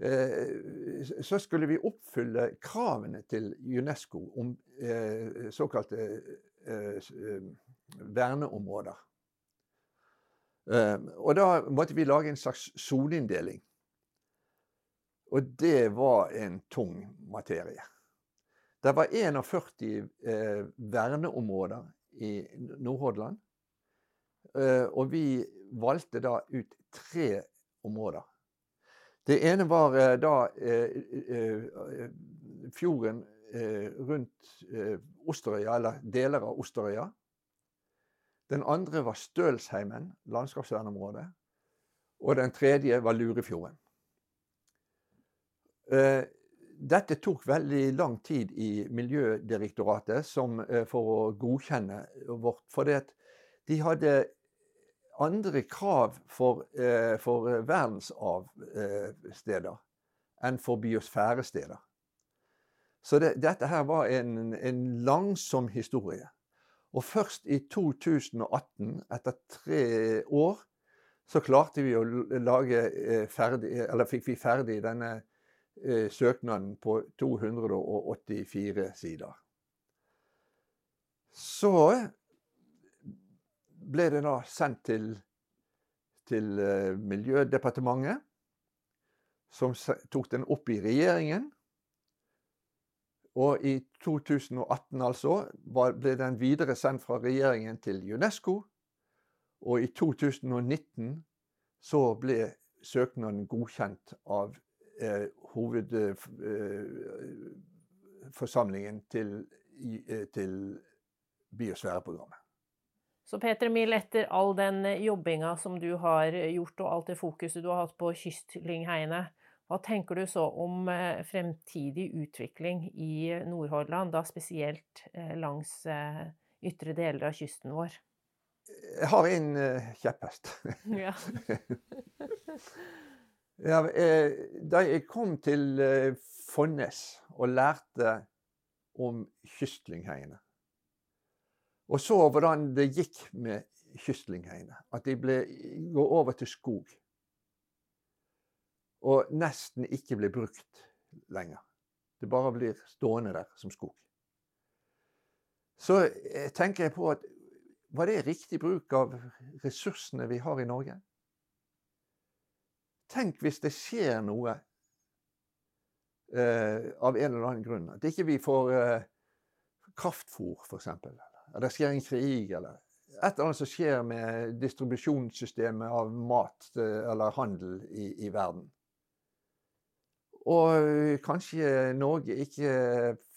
eh, Så skulle vi oppfylle kravene til UNESCO om såkalte verneområder. og da måtte vi lage en slags soneinndeling. Og det var en tung materie. Det var 41 eh, verneområder i Nordhordland. Eh, og vi valgte da ut tre områder. Det ene var eh, da eh, eh, fjorden eh, rundt Osterøya, eller deler av Osterøya. Den andre var Stølsheimen, landskapsvernområdet. Og den tredje var Lurefjorden. Eh, dette tok veldig lang tid i Miljødirektoratet som, eh, for å godkjenne vårt. For de hadde andre krav for, eh, for verdensarvsteder enn for biosfæresteder. Så det, dette her var en, en, langsom historie. Og først i 2018, etter tre år, så klarte vi å lage ferdig, eller fikk vi ferdig denne eh, søknaden på 284 sider. Så ble det da sendt til, til eh, Miljødepartementet, som tok den opp i regjeringen. Og i 2018 altså ble den videre sendt fra regjeringen til UNESCO. Og i 2019 så ble søknaden godkjent av eh, hovedforsamlingen eh, til, eh, til biosfæreprogrammet. Så Peter Mill, etter all den jobbinga som du har gjort, og alt det fokuset du har hatt på kystlingheiene, hva tenker du så om eh, fremtidig utvikling i Nordhordland, da spesielt langs ytre deler av kysten vår? Jeg har en kjepphest. Ja. Ja, eh, da jeg kom til eh, Fonnes og lærte om kystlingheiene, og så hvordan det gikk med kystlingheiene, at de ble, går over til skog og nesten ikke blir brukt lenger. Det bare blir stående der som skog. Så eh, tenker jeg på at var det riktig bruk av ressursene vi har i Norge? Tenk hvis det skjer noe eh, av en eller annen grunn. At ikke vi får eh, kraftfôr, f.eks. Eller det skjer en krig, eller et eller annet som skjer med distribusjonssystemet av mat eh, eller handel i, i verden. Og kanskje Norge ikke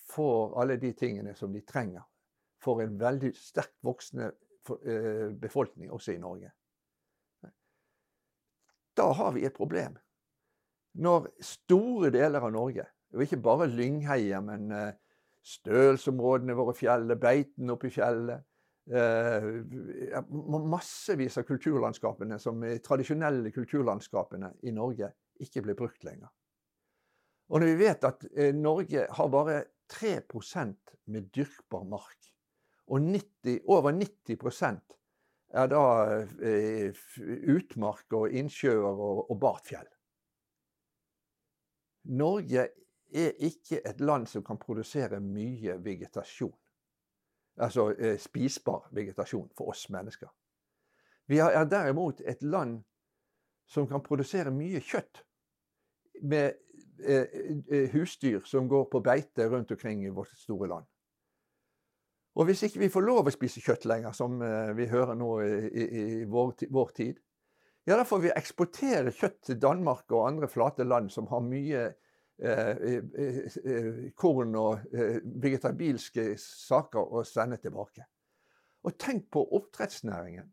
får alle de tingene som de trenger for en veldig sterkt voksende eh, befolkning også i Norge da har vi et problem. Når store deler av Norge, og ikke bare lyngheier, men eh, stølsområdene våre fjellet, beiten oppe i fjellet eh, Massevis av kulturlandskapene, som er tradisjonelle kulturlandskapene i Norge, ikke blir brukt lenger. Og når vi vet at eh, Norge har bare 3% med dyrkbar mark, og 90, over 90 er da eh, utmark og innsjøer og, og bartfjell. Norge er ikke et land som kan produsere mye vegetasjon. Altså eh, spisbar vegetasjon for oss mennesker. Vi er derimot et land som kan produsere mye kjøtt. Med eh, husdyr som går på beite rundt omkring i vårt store land. Og hvis ikke vi får lov å spise kjøtt lenger, som eh, vi hører nå i, i, vår, vår, tid, ja, da får vi eksportere kjøtt til Danmark og andre flate land som har mye eh, eh, eh korn og eh, vegetabilske saker å sende tilbake. Og tenk på oppdrettsnæringen.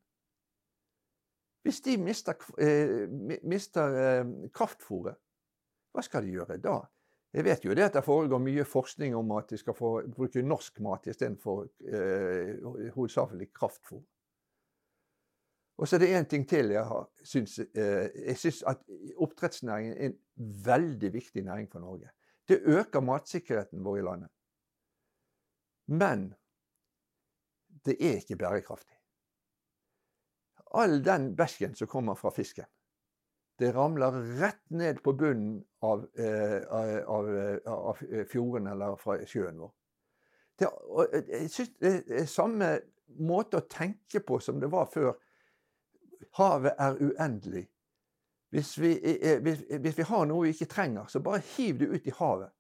Hvis de mister, eh, mister kraftfôret, hva skal de gjøre da? Jeg vet jo det at det foregår mye forskning om at de skal få bruke norsk mat istedenfor eh, hovedsakelig kraftfôr. Og så er det én ting til jeg har syns eh, Jeg syns at oppdrettsnæringen er en veldig viktig næring for Norge. Det øker matsikkerheten vår i landet. Men det er ikke bærekraftig. All den bæsjen som kommer fra fisken, det ramler rett ned på bunnen av, eh, av, av fjorden eller fra sjøen vår. Det, jeg synes det er samme måte å tenke på som det var før. Havet er uendelig. Hvis vi, hvis, hvis vi, har noe vi ikke trenger, så bare hiv det ut i havet.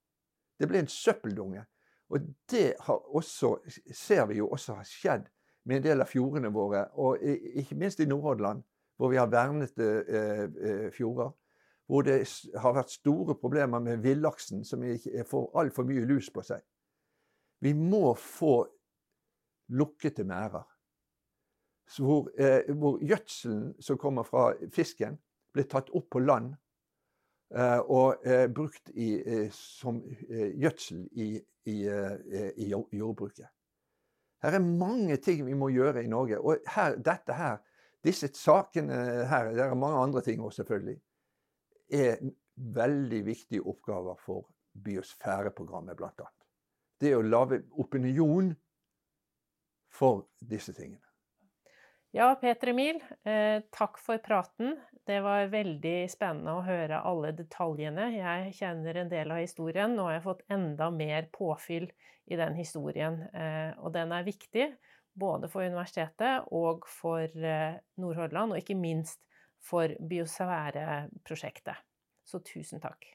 Det blir en søppeldunge. Og det også, ser vi jo også har skjedd med en del av fjordene våre, og ikke minst i Nordhordland, hvor vi har vernede eh, eh, fjorder. Hvor det har vært store problemer med villaksen, som får altfor mye lus på seg. Vi må få lukkede merder. Hvor, eh, hvor, gjødselen som kommer fra fisken, blir tatt opp på land eh, og eh, brukt i, eh, som eh, gjødsel i, i, eh, i, jordbruket. Her er mange ting vi må gjøre i Norge. Og her, dette her, disse sakene her, det er mange andre ting også selvfølgelig, er veldig viktige oppgaver for biosfæreprogrammet, bl.a. Det å lage opinion for disse tingene. Ja, Peter Emil, eh, takk for praten. Det var veldig spennende å høre alle detaljene. Jeg kjenner en del av historien. Nå har jeg fått enda mer påfyll i den historien. Eh, og den er viktig både for universitetet og for eh, Nordhordland, og ikke minst for biosfæreprosjektet. Så tusen takk.